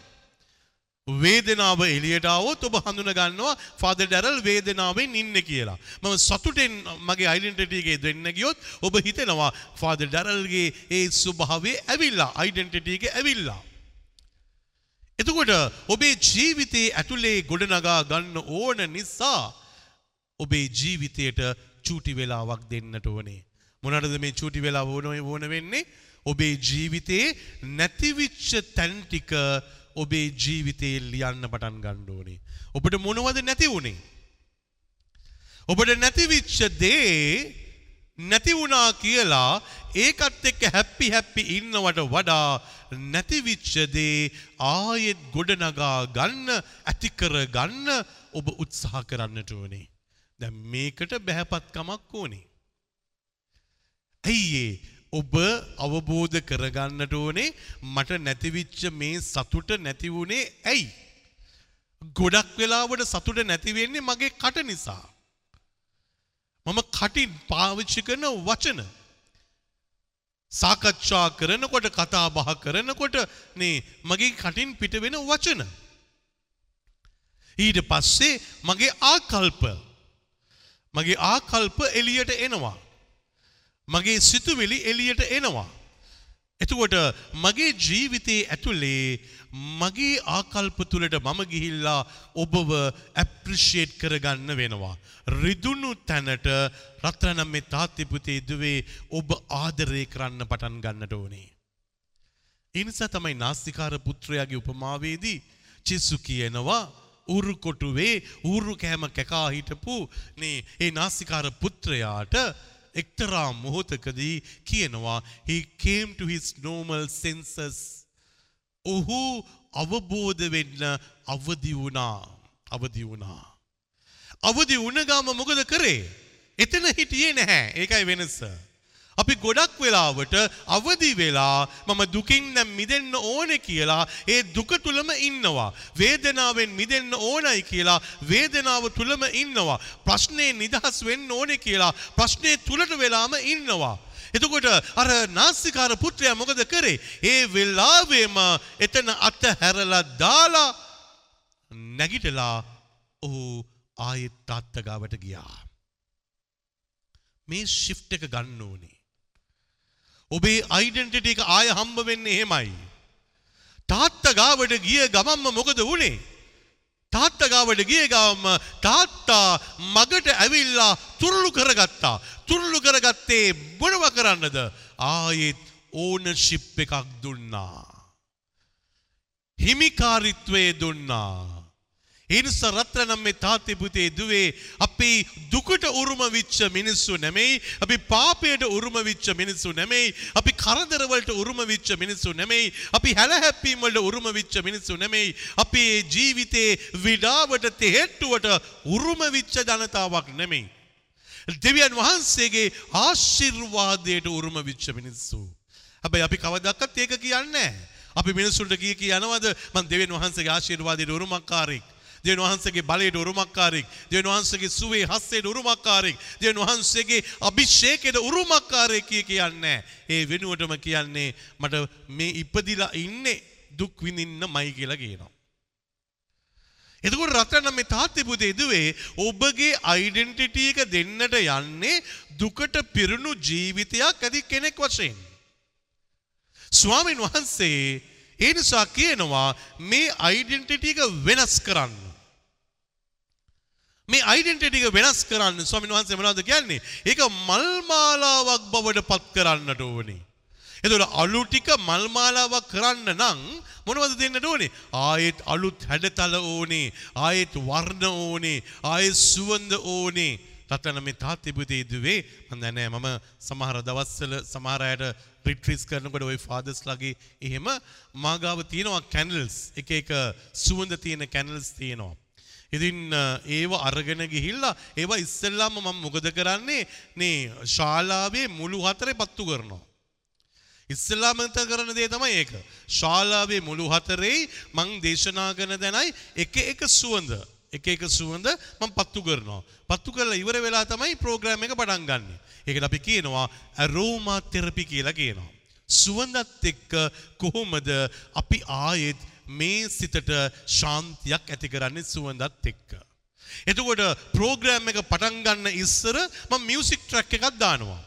වේදනාව එළියට આવොත් ඔබ හඳුන ගන්නවා ෆාදර් ඩැරල් වේදනාවෙන් ඉන්නේ කියලා. මම සතුටෙන් මගේ ඩෙන්ටිටි එකේ දෙන්න ගියොත් ඔබ හිතනවා ෆාදර් ඩැරල්ගේ ඒ ස්වභාවය ඇවිල්ලා ඩෙන්ටිටි එක ඇවිල්ලා. එතකොට ඔබේ ජීවිතයේ ඇතුලේ ගොඩනගා ගන්න ඕන නිසා ඔබේ ජීවිතයට චූටි වෙලාවක් දෙන්නට ඕනේ. මොනටද මේ චූටි වෙලාව ඕන ඕන වෙන්නේ? ඔබේ ජීවිතයේ නැතිවිච්ච තැන් ටික ඔබේ ජීවිතයේ ලියන්න පටන් ගන්න ඕනේ. ඔබට මොනවද නැති වුනේ? ඔබට නැතිවිච්ච දේ නැති වුණා කියලා ඒකත් එක්ක හැප්පි හැප්පි ඉන්නවට වඩා නැතිවිච්ච දේ ආයෙත් ගොඩනගා ගන්න ඇති කර ගන්න ඔබ උත්සාහ කරන්නට ඕනේ. දැන් මේකට බහැපත්කමක් ඕනේ. ඇයි ඔබ අවබෝධ කරගන්නට ඕනේ මට නැතිවිච්ච මේ සතුට නැති වුණේ ඇයි? ගොඩක් වෙලාවට සතුට නැති වෙන්නේ මගේ කට නිසා. මම කටින් පාවිච්චි කරන වචන සාකච්ඡා කරනකොට කතා බහ කරනකොට නේ මගේ කටින් පිට වෙන වචන. ඊට පස්සේ මගේ ආකල්ප මගේ ආකල්ප එළියට එනවා. මගේ සිතුවිලි එළියට එනවා. එතකොට මගේ ජීවිතයේ ඇතුලේ මගේ ආකල්ප තුළට මම ගිහිල්ලා ඔබව ඇප්‍රිෂේට් කරගන්න වෙනවා. රිදුණු තැනට රත්‍රනම් මේ තාත්තිපුතේ දුවේ ඔබ ආදරය කරන්න පටන් ගන්නට ඕනේ. එනිසා තමයි නාස්තිකාර පුත්‍රයාගේ උපමාවේදී චෙස්සු කියනවා උරු කොටුවේ ඌරු කෑම කැකා හිටපු නේ ඒ නාස්තිකාර පුත්‍රයාට එක්තරා මොහොතකදී කියනවා he came to his normal senses. ඔහු අවබෝධ වෙන්න අවදි වුණා. අවදි වුණා. අවදි වුණ ගාම මොකද කරේ? එතන හිටියේ නැහැ. ඒකයි වෙනස. අපි ගොඩක් වෙලාවට අවදි වෙලා මම දුකින් දැන් මිදෙන්න ඕනේ කියලා ඒ දුක තුලම ඉන්නවා. වේදනාවෙන් මිදෙන්න ඕනයි කියලා වේදනාව තුලම ඉන්නවා. ප්‍රශ්නේ නිදහස් වෙන්න ඕනේ කියලා ප්‍රශ්නේ තුලට වෙලාම ඉන්නවා. එතකොට අර නාස්තිකාර පුත්‍රයා මොකද කරේ? ඒ වෙලාවෙම එතන අත හැරලා දාලා නැගිටලා ඔහු ආයෙත් තාත්තා ගාවට ගියා. මේ ෂිෆ්ට් එක ගන්න ඕනේ. ඔබේ අයිඩෙන්ටිටි එක ආය හම්බ වෙන්නේ එහෙමයි. තාත්තා ගාවට ගිය ගමන්ම මොකද වුනේ? තාත්තා ගාවට ගිය ගමම තාත්තා මගට ඇවිල්ලා තුරුළු කරගත්තා. තුරුළු කරගත්තේ මොනව කරන්නද? ආයෙත් ඕනර්ෂිප් එකක් දුන්නා. හිමිකාරිත්වය දුන්නා. එනිසා රත්තරනම් මේ තාත්තේ පුතේ දුවේ අපි දුකට උරුම විච්ච මිනිස්සු නෙමෙයි අපි පාපයට උරුම විච්ච මිනිස්සු නෙමෙයි අපි කරදර වලට උරුම විච්ච මිනිස්සු නෙමෙයි අපි හැලහැප්පීම් වලට උරුම විච්ච මිනිස්සු නෙමෙයි අපි ජීවිතේ විඩාවට තෙහෙට්ටුවට උරුම විච්ච ජනතාවක් නෙමෙයි. දෙවියන් වහන්සේගේ ආශිර්වාදයට උරුම විච්ච මිනිස්සු. හැබැයි අපි කවදාවත් ඒක කියන්නේ අපි මිනිස්සුන්ට කිය කිය යනවද? මං දෙවියන් වහන්සේගේ ආශිර්වාදයට උරුමකාරයෙක්. දෙවියන් වහන්සේගේ බලයට උරුමකාරයෙක් දෙවියන් වහන්සේගේ සුවේ හස්තයට උරුමකාරයෙක් දෙවියන් වහන්සේගේ අභිෂේකයට උරුමකාරයෙක් කිය කියන්නේ ඒ වෙනුවටම කියන්නේ මට මේ ඉපදිලා ඉන්නේ දුක් විඳින්නමයි කියලා කියනවා එතකොට රත්නම් මේ තාත්තේ පුතේ දුවේ ඔබගේ ඩෙන්ටිටි එක දෙන්නට යන්නේ දුකට පිරුණු ජීවිතයක් ඇති කෙනෙක් වශයෙන්. ස්වාමීන් වහන්සේ ඒ නිසා කියනවා මේ ඩෙන්ටිටි එක වෙනස් කරන්න. මේ ඩෙන්ටිටි එක වෙනස් කරන්න ස්වාමීන් වහන්සේ මොනවද කියන්නේ? ඒක මල් මාලාවක් බවට පත් කරන්නට ඕනේ. එතකොට අලු ටික මල් මාලාවක් කරන්න නම් මොනවද දෙන්නට ඕනේ? ආයෙත් අලුත් හැඩතල ඕනේ, ආයෙත් වර්ණ ඕනේ, ආයෙත් සුවඳ ඕනේ. තතන මේ තාත්ති පුතේ දුවේ මම දන්නේ මම සමහර දවස්වල සමහර අයට රිට්‍රීට්ස් කරනකොට ওই ෆාදර්ස්ලාගේ එහෙම මාගාව තියෙනවා කැන්ඩල්ස් එක එක සුවඳ තියෙන කැන්ඩල්ස් තියෙනවා. ඉතින් ඒව අරගෙන ගිහිල්ලා ඒවා ඉස්සෙල්ලාම මම මොකද කරන්නේ නේ ශාලාවේ මුළු හතරේ පත්තු කරනවා. ඉස්සලාමත කරන දේ තමයි ඒක. ශාලාවේ මුළු හතරේ මං දේශනා කරන දැනයි එක එක සුවඳ එක එක සුවඳ මම පත්තු කරනවා. පත්තු කරලා ඉවර වෙලා තමයි ප්‍රෝග්‍රෑම් එක පටන් ගන්න. ඒකට අපි කියනවා ඇරෝමා තෙරපි කියලා කියනවා. සුවඳත් එක්ක කොහොමද අපි ආයෙත් මේ සිතට ශාන්තියක් ඇති කරන්නේ සුවඳත් එක්ක. එතකොට ප්‍රෝග්‍රෑම් එක පටන් ගන්න ඉස්සර මම මියුසික් ට්‍රැක් එකක් දානවා.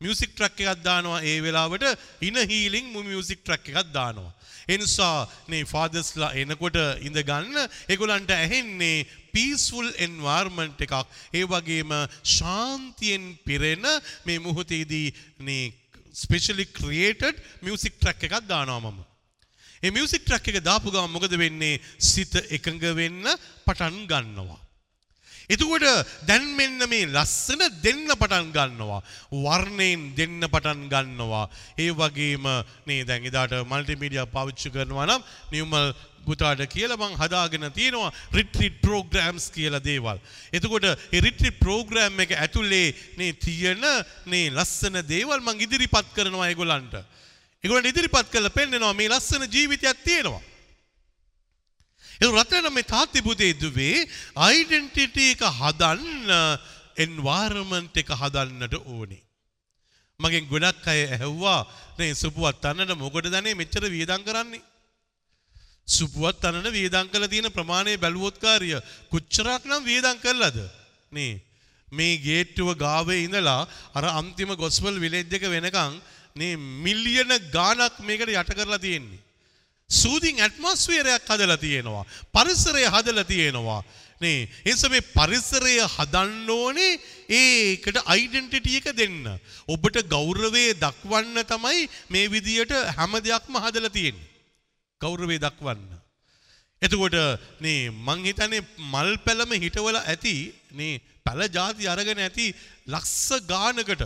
මියසික් ට්‍රක් එකක් දානවා ඒ වෙලාවට ඉන හීලිං මු මියසික් ට්‍රක් එකක් දානවා. එනිසා මේ ෆාදස්ලා එනකොට ඉඳ ගන්න එගොලන්ට ඇහෙන්නේ පීස්ෆුල් එන්වාර්මන්ට් එකක් ඒ වගේම ශාන්තියෙන් පිරෙන මේ මුහොතේදී ස්පෙෂලි ක්‍රියේටඩ් මියසික් ට්‍රක් එකක් දානවා මම. ඒ මියසික් ට්‍රක් එක දාපු ගමන් මොකද වෙන්නේ සිත එකඟ වෙන්න පටන් ගන්නවා. එතකොට දැන් මෙන්න මේ ලස්සන දෙන්න පටන් ගන්නවා. වර්ණයෙන් දෙන්න පටන් ගන්නවා. ඒ වගේම නේ දැන් එදාට මල්ටිමීඩියා පාවිච්චි කරනවා නම් නියුමල් පුතාට කියලා මං හදාගෙන තියෙනවා රිට්‍රීට් ප්‍රෝග්‍රෑම්ස් කියලා දේවල්. එතකොට ඒ රිට්‍රීට් ප්‍රෝග්‍රෑම් එක ඇතුලේ නේ තියෙන මේ ලස්සන දේවල් මං ඉදිරිපත් කරනවා ඒගොල්ලන්ට. ඒගොල්ලන්ට ඉදිරිපත් කරලා පෙන්නනවා මේ ලස්සන ජීවිතයක් තියෙනවා. ඒ රටන මේ තාත්ති පුතේ දුවේ අයිඩෙන්ටිටි එක හදන්න එන්වයරන්මන්ට් එක හදන්නට ඕනේ. මගෙන් ගොඩක් අය ඇහුවා නේ සුපුවත් අන්නට මොකටද දන්නේ මෙච්චර වියදම් කරන්නේ? සුපුවත් අන්නට වියදම් කළ තියෙන ප්‍රමාණය බැලුවොත් කාර්ය කොච්චරක් නම් වියදම් කළාද? නේ මේ ගේට්ටුව ගාවේ ඉඳලා අර අන්තිම ගොස්පල් විලේජ් එක වෙනකන් නේ මිලියන ගාණක් මේකට යට කරලා තියෙන්නේ. සූදින් ඇට්මොස්ෆියරයක් හදලා තියෙනවා. පරිසරය හදලා තියෙනවා. නේ එනිස මේ පරිසරය හදන්න ඕනේ ඒකට අයිඩෙන්ටිටි එක දෙන්න. ඔබට ගෞරවය දක්වන්න තමයි මේ විදියට හැම දෙයක්ම හදලා තියෙන්නේ. ගෞරවය දක්වන්න. එතකොට නේ මං හිතන්නේ මල් පැලම හිටවල ඇති නේ පැල ಜಾති අරගෙන ඇති ලක්ෂ ගානකට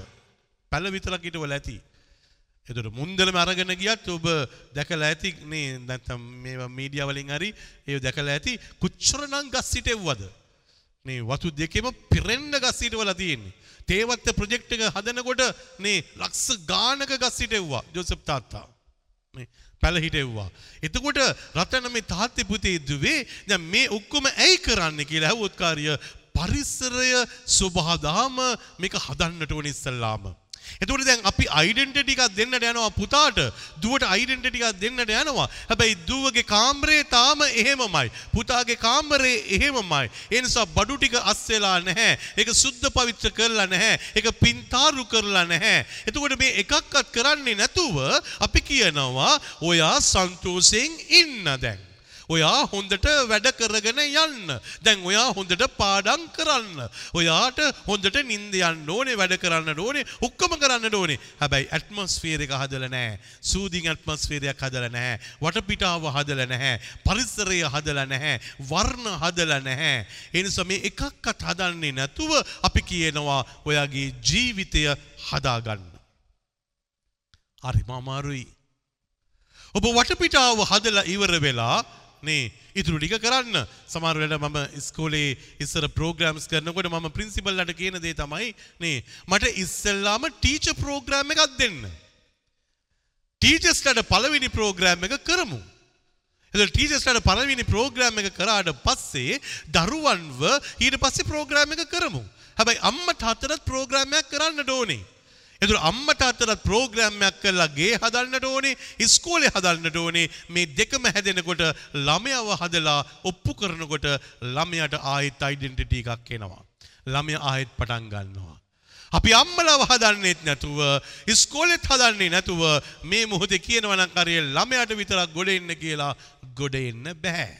පැල විතරක් හිටවල ඇති. එතට මුන්දලම අරගෙන ගියත් ඔබ දැකලා ඇති නේ නැත්තම් මේ මීඩියා වලින් හරි ඒ දැකලා ඇති කොච්චරනම් ගස් හිටෙව්වද? මේ වතු දෙකෙම පිරෙන්න ගස් හිටවලා තියෙන්නේ. තේවත්ත ප්‍රොජෙක්ට් එක හදනකොට මේ ලක්ෂ ගානක ගස් හිටෙව්වා ජෝසප් තාත්තා. මේ පැල හිටෙව්වා. එතකොට රතන මේ තාත්තේ පුතේ දුවේ දැන් මේ ඔක්කොම ඇයි කරන්න කියලා ඇහුවොත් කාර්ය පරිසරය සුභාදාම මේක හදන්නට ඕන ඉස්සල්ලාම. එතකොට දැන් අපි අයිඩෙන්ටිටි එකක් දෙන්නට යනවා පුතාට දුවට අයිඩෙන්ටිටි එකක් දෙන්නට යනවා. හැබැයි දුවගේ කාමරේ තාම එහෙමමයි. පුතාගේ කාමරේ එහෙමමයි. ඒ නිසා බඩු ටික අස් වෙලා නැහැ. ඒක සුද්ධ පවිත්‍ර කරලා නැහැ. ඒක පින්තාරු කරලා නැහැ. එතකොට මේ එකක්වත් කරන්නේ නැතුව අපි කියනවා ඔයා සන්තෝෂයෙන් ඉන්න දැන්. ඔයා හොඳට වැඩ කරගෙන යන්න. දැන් ඔයා හොඳට පාඩම් කරන්න. ඔයාට හොඳට නිින්ද යන්න ඕනේ, වැඩ කරන්න ඕනේ, ඔක්කොම කරන්න ඕනේ. හැබැයි ඇට්මොස්ෆියර් එක හදලා නැහැ. සූදින් ඇට්මොස්ෆියර් එකක් හදලා නැහැ. වටපිටාව හදලා නැහැ. පරිසරය හදලා නැහැ. වර්ණ හදලා නැහැ. ඒ නිසා මේ එකක්වත් හදන්නේ නැතුව අපි කියනවා ඔයාගේ ජීවිතය හදාගන්න. හරි මාමාරුයි. ඔබ වටපිටාව හදලා ඉවර වෙලා නේ ඉතුරු ටික කරන්න සමහර වෙලාවට මම ඉස්කෝලේ ඉස්සර ප්‍රෝග්‍රෑම්ස් කරනකොට මම ප්‍රින්සිපල්ලාට කියන දේ තමයි නේ මට ඉස්සෙල්ලාම ටීචර් ප්‍රෝග්‍රෑම් එකක් දෙන්න. ටීචර්ස්ලාට පළවෙනි ප්‍රෝග්‍රෑම් එක කරමු. එතකොට ටීචර්ස්ලාට පළවෙනි ප්‍රෝග්‍රෑම් එක කරාට පස්සේ දරුවන්ව ඊට පස්සේ ප්‍රෝග්‍රෑම් එක කරමු. හැබැයි අම්මා තාත්තටත් ප්‍රෝග්‍රෑම් එකක් කරන්න ඕනේ. එතුර අම්මට අතරත් ප්‍රෝග්‍රෑම්යක් කරලා ගේ හදන්නට ඕනේ ඉස්කෝලේ හදන්නට ඕනේ මේ දෙකම හැදෙනකොට ළමයව හදලා ඔප්පු කරනකොට ළමයට ආයෙත් අයිඩෙන්ටිටි එකක් එනවා. ළමය ආයෙත් පටන් ගන්නවා. අපි අම්මලව හදන්නෙත් නැතුව ඉස්කෝලෙත් හදන්නේ නැතුව මේ මොහොතේ කියනවා නම් හරිය ළමයාට විතරක් ගොඩ එන්න කියලා ගොඩ එන්න බෑ.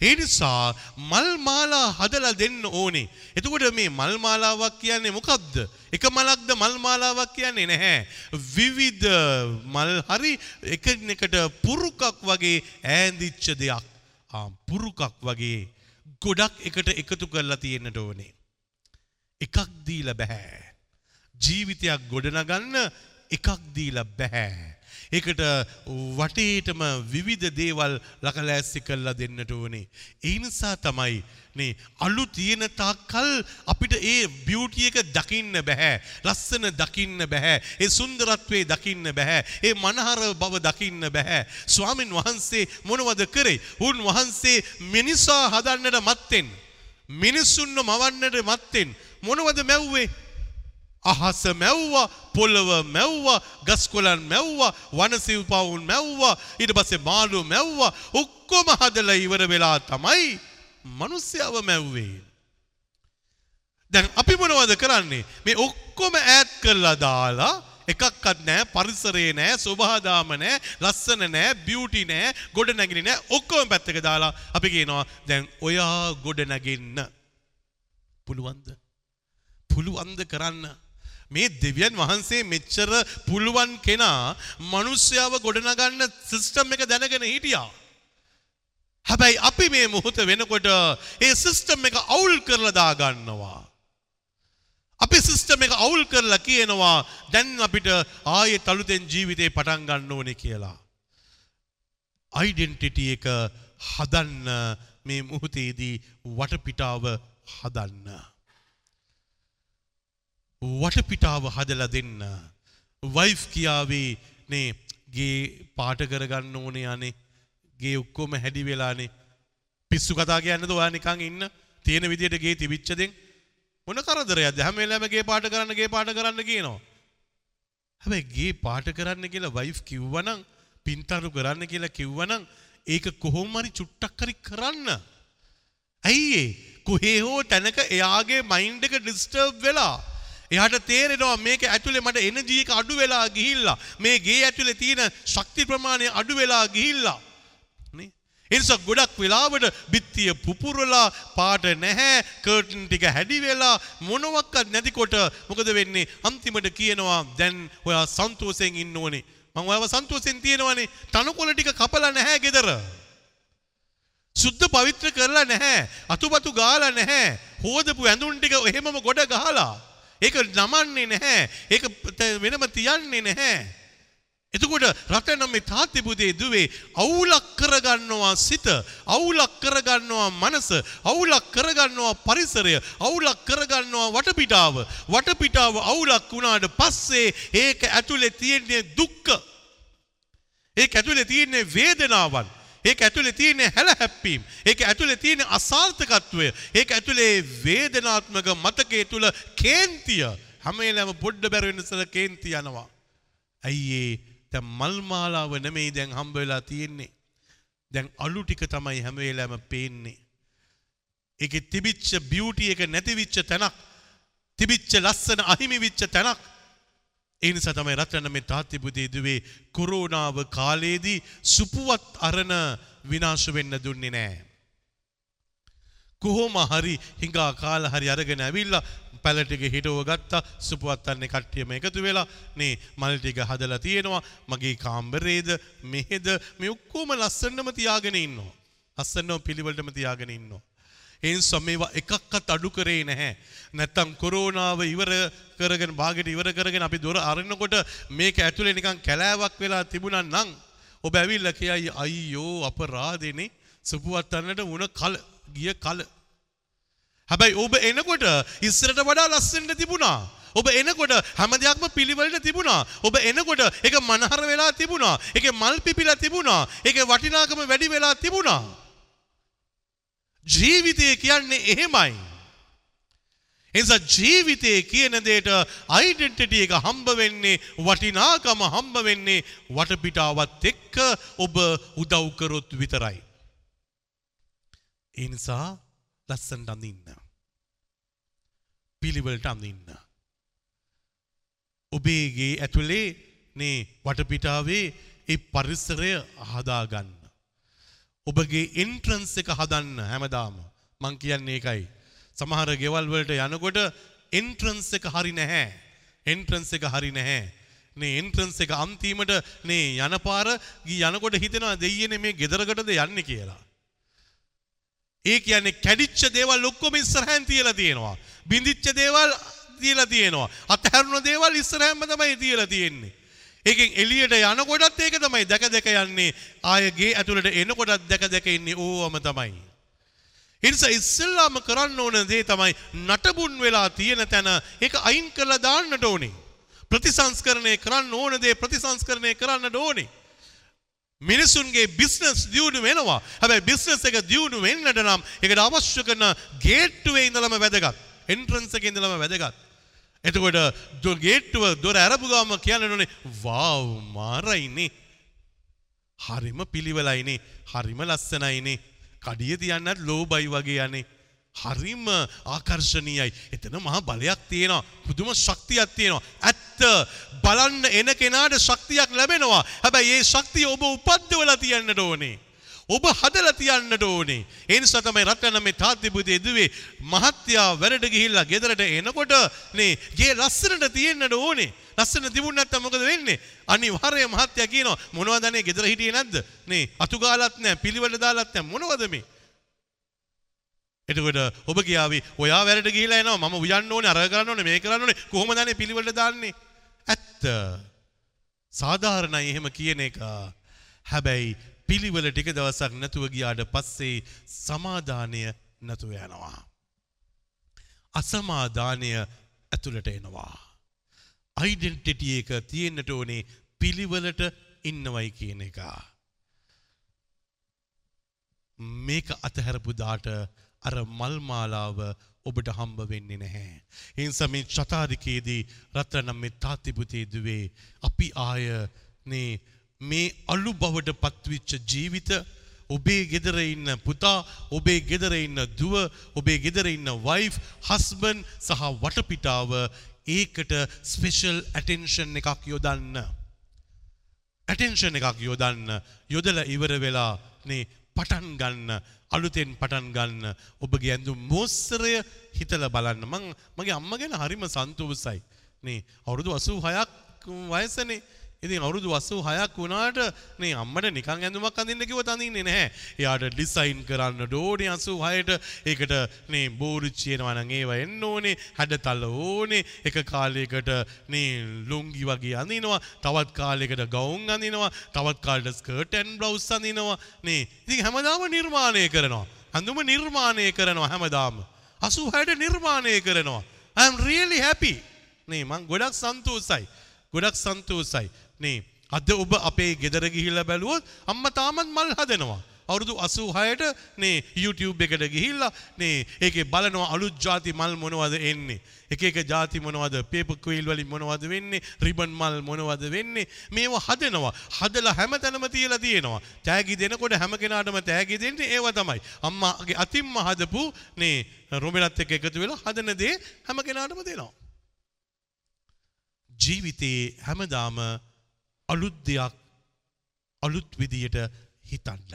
ඒ නිසා මල් මාලා හදලා දෙන්න ඕනේ. එතකොට මේ මල් මාලාවක් කියන්නේ මොකක්ද? එක මලක්ද මල් මාලාවක් කියන්නේ නැහැ. විවිධ මල් හරි එකිනෙකට පුරුකක් වගේ ඈඳිච්ච දෙයක්. ආ පුරුකක් වගේ ගොඩක් එකට එකතු කරලා තියෙන්නට ඕනේ. එකක් දීලා බෑ. ජීවිතයක් ගොඩනගන්න එකක් දීලා බෑ. ඒකට වටේටම විවිධ දේවල් ලකලෑස්සි කල්ලා දෙන්නට ඕනේ. ඒ නිසා තමයි නේ අලු තියෙන තාක්කල් අපිට ඒ බියුටි එක දකින්න බෑ. ලස්සන දකින්න බෑ. ඒ සුන්දරත්වයේ දකින්න බෑ. ඒ මනහර බව දකින්න බෑ. ස්වාමින් වහන්සේ මොනවද කරේ? උන් වහන්සේ මිනිසා හදන්නට මත්තෙන් මිනිස්සුන්ව මවන්නට මත්තෙන් මොනවද මැව්වේ? අහස මැව්වා පොළව මැව්වා ගස්කොලන් මැව්වා වනසිව් පවුන් මැව්වා ඊට පස්සේ මාළු මැව්වා ඔක්කොම හදලා ඉවර වෙලා තමයි මිනිස්යව මැව්වේ. දැන් අපි මොනවද කරන්නේ? මේ ඔක්කොම ඈත් කරලා දාලා එකක්වත් නෑ පරිසරේ නෑ සුභාදාම නෑ ලස්සන නෑ බියුටි නෑ ගොඩ නැගිලි නෑ ඔක්කොම පැත්තක දාලා අපි කියනවා දැන් ඔයා ගොඩ නැගෙන්න පුළුවන්ද පුළුවන්ද කරන්න මේ දෙවියන් වහන්සේ මෙච්චර පුළුවන් කෙනා මිනිස්යාව ගොඩනගන්න සිස්ටම් එක දැනගෙන හිටියා හැබැයි අපි මේ මොහොත වෙනකොට ඒ සිස්ටම් එක අවුල් කරලා දාගන්නවා අපි සිස්ටම් එක අවුල් කරලා කියනවා දැන් අපිට ආයේ තලුතෙන් ජීවිතේ පටන් ගන්න ඕනේ කියලා. අයිඩෙන්ටිටි එක හදන්න මේ මුහොතේදී වටපිටාව හදන්න. වටපිටාව හදලා දෙන්න. වයිෆ් කියාවේ නේ ගේ පාට කරගන්න ඕනේ අනේ ගේ ඔක්කොම හැඩි වෙලානේ පිස්සු කතා කියන්නද ඔයා නිකන් ඉන්න තියෙන විදියට ගේ තිබිච්ච දෙන් මොන කරදරයක්ද හැම වෙලාවෙම ගේ පාට කරන්න ගේ පාට කරන්න කියනවා. හැබැයි ගේ පාට කරන්න කියලා වයිෆ් කිව්වනම් පින්තරු කරන්න කියලා කිව්වනම් ඒක කොහොම හරි චුට්ටක් හරි කරන්න. ඇයි ඒ? කොහේ හෝ තැනක එයාගේ මයින්ඩ් එක ඩිස්ටර්බ් වෙලා එයාට තේරෙනවා මේක ඇතුලේ මට එනර්ජි එක අඩු වෙලා ගිහිල්ලා මේ ගේ ඇතුලේ තියෙන ශක්ති ප්‍රමාණය අඩු වෙලා ගිහිල්ලා. නේ? එනිසා ගොඩක් වෙලාවට බිත්තිය පුපුරලා පාට නැහැ කර්ටන් ටික හැඩි වෙලා මොනවත් නැතිකොට මොකද වෙන්නේ? අන්තිමට කියනවා දැන් ඔයා සන්තෝෂයෙන් ඉන්න ඕනේ. මම ඔයාව සන්තෝෂයෙන් තියෙනවනේ. තනකොළ ටික කපලා නැහැ ගෙදර. සුද්ධ පවිත්‍ර කරලා නැහැ. අතුපතු ගාලා නැහැ. හෝදපු ඇඳුම් ටික එහෙමම ගොඩ ගහලා. ඒක නමන්නේ නැහැ. ඒක වෙනම තියන්නේ නැහැ. එතකොට රට නම් මේ තාත්ති පුතේ දුවේ අවුලක් කරගන්නවා සිත අවුලක් කරගන්නවා මනස අවුලක් කරගන්නවා පරිසරය අවුලක් කරගන්නවා වටපිටාව. වටපිටාව අවුලක් වුණාට පස්සේ ඒක ඇතුලේ තියෙන්නේ දුක්ඛ. ඒක ඇතුලේ තියෙන්නේ වේදනාවන්. ඒක ඇතුලේ තියෙන හැලහැප්පීම් ඒක ඇතුලේ තියෙන අසාර්ථකත්වය ඒක ඇතුලේ වේදනාත්මක මතකයේ තුල කේන්තිය. හැම වෙලාවෙම පොඩ්ඩ බැර වෙන ඉස්සර කේන්ති යනවා. අයියේ දැන් මල් මාලාව නෙමෙයි දැන් හම්බ වෙලා තියෙන්නේ. දැන් අලු ටික තමයි හැම වෙලාවෙම පේන්නේ. ඒකේ තිබිච්ච බියුටි එක නැතිවිච්ච තැනක් තිබිච්ච ලස්සන අහිමි විච්ච තැනක් ඒ නිසා තමයි රත්න මේ තාත්ති පුතේ දුවේ කොරෝනාව කාලයේදී සුපුවත් අරන විනාශ වෙන්න දුන්නේ නැහැ. කොහොම හරි හිඟා කාලා හරි අරගෙන ඇවිල්ලා පැල ටික හිටව ගත්තා සුපුවත් අරන්නේ කට්ටියම එකතු වෙලා මේ මල් ටික හදලා තියෙනවා මගේ කාමරේද මෙහෙද මේ ඔක්කොම ලස්සනම තියාගෙන ඉන්නවා. ලස්සනම පිළිවෙලටම තියාගෙන ඉන්නවා. ඒ නිසා මේවා එකක්වත් අඩු කරේ නැහැ. නැත්තම් කොරෝනාව ඉවර කරගෙන භාගයට ඉවර කරගෙන අපි දොර අරිනකොට මේක ඇතුලේ නිකන් කැලෑවක් වෙලා තිබුණා නම් ඔබ ඇවිල්ලා කියයි අයියෝ අපරාධෙනේ සුපුවත් අන්නට වුණ කල ගිය කල. හැබැයි ඔබ එනකොට ඉස්සරට වඩා ලස්සනට තිබුණා. ඔබ එනකොට හැම දෙයක්ම පිළිවෙලට තිබුණා. ඔබ එනකොට ඒක මනහර වෙලා තිබුණා. ඒකේ මල් පිපිලා තිබුණා. ඒකේ වටිනාකම වැඩි වෙලා තිබුණා. ජීවිතය කියන්නේ එහෙමයි. එනිසා ජීවිතය කියන දෙයට අයිඩෙන්ටිටි එක හම්බ වෙන්නේ වටිනාකම හම්බ වෙන්නේ වටපිටාවත් එක්ක ඔබ උදව් කරොත් විතරයි. ඒ නිසා ලස්සනට අඳින්න. පිළිවෙලට අඳින්න. ඔබේගේ ඇතුලේ නේ වටපිටාවේ ඒ පරිසරය හදාගන්න. ඔබගේ එන්ට්‍රන්ස් එක හදන්න හැමදාම මං කියන්නේ ඒකයි. සමහර ගෙවල් වලට යනකොට එන්ට්‍රන්ස් එක හරි නැහැ. එන්ට්‍රන්ස් එක හරි නැහැ. නේ එන්ට්‍රන්ස් එක අන්තිමට නේ යන පාර ගී යනකොට හිතෙනවා දෙයියනේ මේ ගෙදරකටද යන්නේ කියලා. ඒ කියන්නේ කැඩිච්ච දේවල් ඔක්කොම ඉස්සරහින් තියලා තියෙනවා. බිඳිච්ච දේවල් තියලා තියෙනවා. අතහැරුණ දේවල් ඉස්සරහින්ම තමයි තියලා තියෙන්නේ. ඒකෙන් එළියට යනකොටත් ඒක තමයි දැක දැක යන්නේ ආයගේ ඇතුළට එනකොටත් දැක දැක ඉන්නේ ඕවම තමයි. එනිස ඉස්සල්ලාම කරන්න ඕන දේ තමයි නටබුන් වෙලා තියෙන තැන ඒක අයින් කරලා දාන්නට ඕනේ. ප්‍රතිසංස්කරණය කරන්න ඕන දේ ප්‍රතිසංස්කරණය කරන්නට ඕනේ. මිනිසුන්ගේ බිස්නස් දියුණු වෙනවා හැබැයි බිස්නස් එක දියුණු වෙන්නට නම් ඒකට අවශ්‍ය කරන ගේට්ටුවේ ඉඳලම වැදගත් එන්ට්‍රන්ස් එකේ ඉඳලම වැදගත් එතකොට දො- ගේට්ටුව දොර ඇරපු ගාම කියන්න ඕනේ වාව් මාරයිනේ. හරිම පිළිවෙලයිනේ. හරිම ලස්සනයිනේ. කඩිය තියන්නත් ලෝබයි වගේ යන්නේ. හරිම ආකර්ශනීයයි. එතන මහා බලයක් තියෙනවා. පුදුම ශක්තියක් තියෙනවා. ඇත්ත බලන්න එන කෙනාට ශක්තියක් ලැබෙනවා. හැබැයි ඒ ශක්තිය ඔබ උපද්දවලා තියන්නට ඕනේ. ඔබ හදලා තියන්නට ඕනේ. ඒ නිසා තමයි රත්න මේ තාත්ති පුතේ දුවේ මහත්යා වැඩට ගිහිල්ලා ගෙදරට එනකොට නේ ගේ ලස්සනට තියෙන්නට ඕනේ. ලස්සන තිබුණ නැත්නම් මොකද වෙන්නේ? අනිවාර්යයෙන් මහත්යා කියනවා මොනවද අනේ ගෙදර හිටියේ නැද්ද? නේ අතු ගාලත් නැහැ, පිළිවෙල දාලත් නැහැ. මොනවද මේ? එතකොට ඔබ කියාවි ඔයා වැඩට ගිහිලා එනවා මම උයන්න ඕනේ අර කරන්න ඕනේ මේ කරන්න ඕනේ කොහොමද අනේ පිළිවෙලට දාන්නේ? ඇත්ත. සාධාරණයි එහෙම කියන එක. හැබැයි පිළිවෙල ටික දවසක් නැතුව ගියාට පස්සේ සමාදානය නැතුව යනවා. අසමාදානය ඇතුළට එනවා. අයිඩෙන්ටිටි එක තියෙන්නට ඕනේ පිළිවෙලට ඉන්නවයි කියන එක. මේක අතහැරපු දාට අර මල් මාලාව ඔබට හම්බ වෙන්නේ නැහැ. ඒ නිසා මේ චතාරිකයේදී රත්නම් මේ තාත්තිපුතේ දුවේ අපි ආය නේ මේ අලු බවට පත්විච්ච ජීවිත ඔබේ ගෙදර ඉන්න පුතා ඔබේ ගෙදර ඉන්න දුව ඔබේ ගෙදර ඉන්න වයිෆ් හස්බන් සහ වටපිටාව ඒකට ස්පෙෂල් ඇටෙන්ෂන් එකක් යොදන්න. ඇටෙන්ෂන් එකක් යොදන්න. යොදල ඉවර වෙලා නේ පටන් ගන්න අලුතෙන් පටන් ගන්න ඔබගේ ඇඳුම් මෝස්සරය හිතල බලන්න. මං මගේ අම්ම ගැන හරිම සන්තෝසයි නේ අවුරුදු අසූ හයක් වයසනේ. ඉතින් අවුරුදු වස්සූ හයක් වුණාට මේ අම්මට නිකං ඇඳුමක් අඳින්න කිව්ව අඳින්නේ නැහැ. එයාට ඩිසයින් කරන්න ඕනේ 86ට ඒකට මේ බෝරුච්චියනවා නම් ඒව එන්න ඕනේ, හැඩතල ඕනේ. එක කාලයකට මේ ලුංගි වගේ අඳිනවා, තවත් කාලයකට ගවුම් අඳිනවා, තවත් කාලයකට ස්කර්ට් ඇන්ඩ් බ්ලවුස් අඳිනවා. නේ. ඉතින් හැමදාම නිර්මාණය කරනවා. අඳුම නිර්මාණය කරනවා හැමදාම. 86ට නිර්මාණය කරනවා. I am really happy. නේ මං ගොඩක් සන්තෝසයි. ගොඩක් සන්තෝසයි. නේ අද ඔබ අපේ ගෙදර ගිහිල්ලා බැලුවොත් අම්මා තාමත් මල් හදනවා. අවුරුදු 86ට නේ YouTube එකට ගිහිල්ලා නේ ඒකේ බලනවා අලුත් ಜಾති මල් මොනවද එන්නේ. එක එක ಜಾති මොනවද පේපර් ක්වීල් වලින් මොනවද වෙන්නේ රිබන් මල් මොනවද වෙන්නේ මේව හදනවා. හදලා හැමතැනම තියලා තියෙනවා. තෑගි දෙනකොට හැම කෙනාටම තෑගි දෙන්නේ ඒව තමයි. අම්මාගේ අතින්ම හදපු නේ රොමෙලත් එක්ක එකතු වෙලා හදන දේ හැම කෙනාටම දෙනවා. ජීවිතේ හැමදාම අලුත් දෙයක් අලුත් විදියට හිතන්න.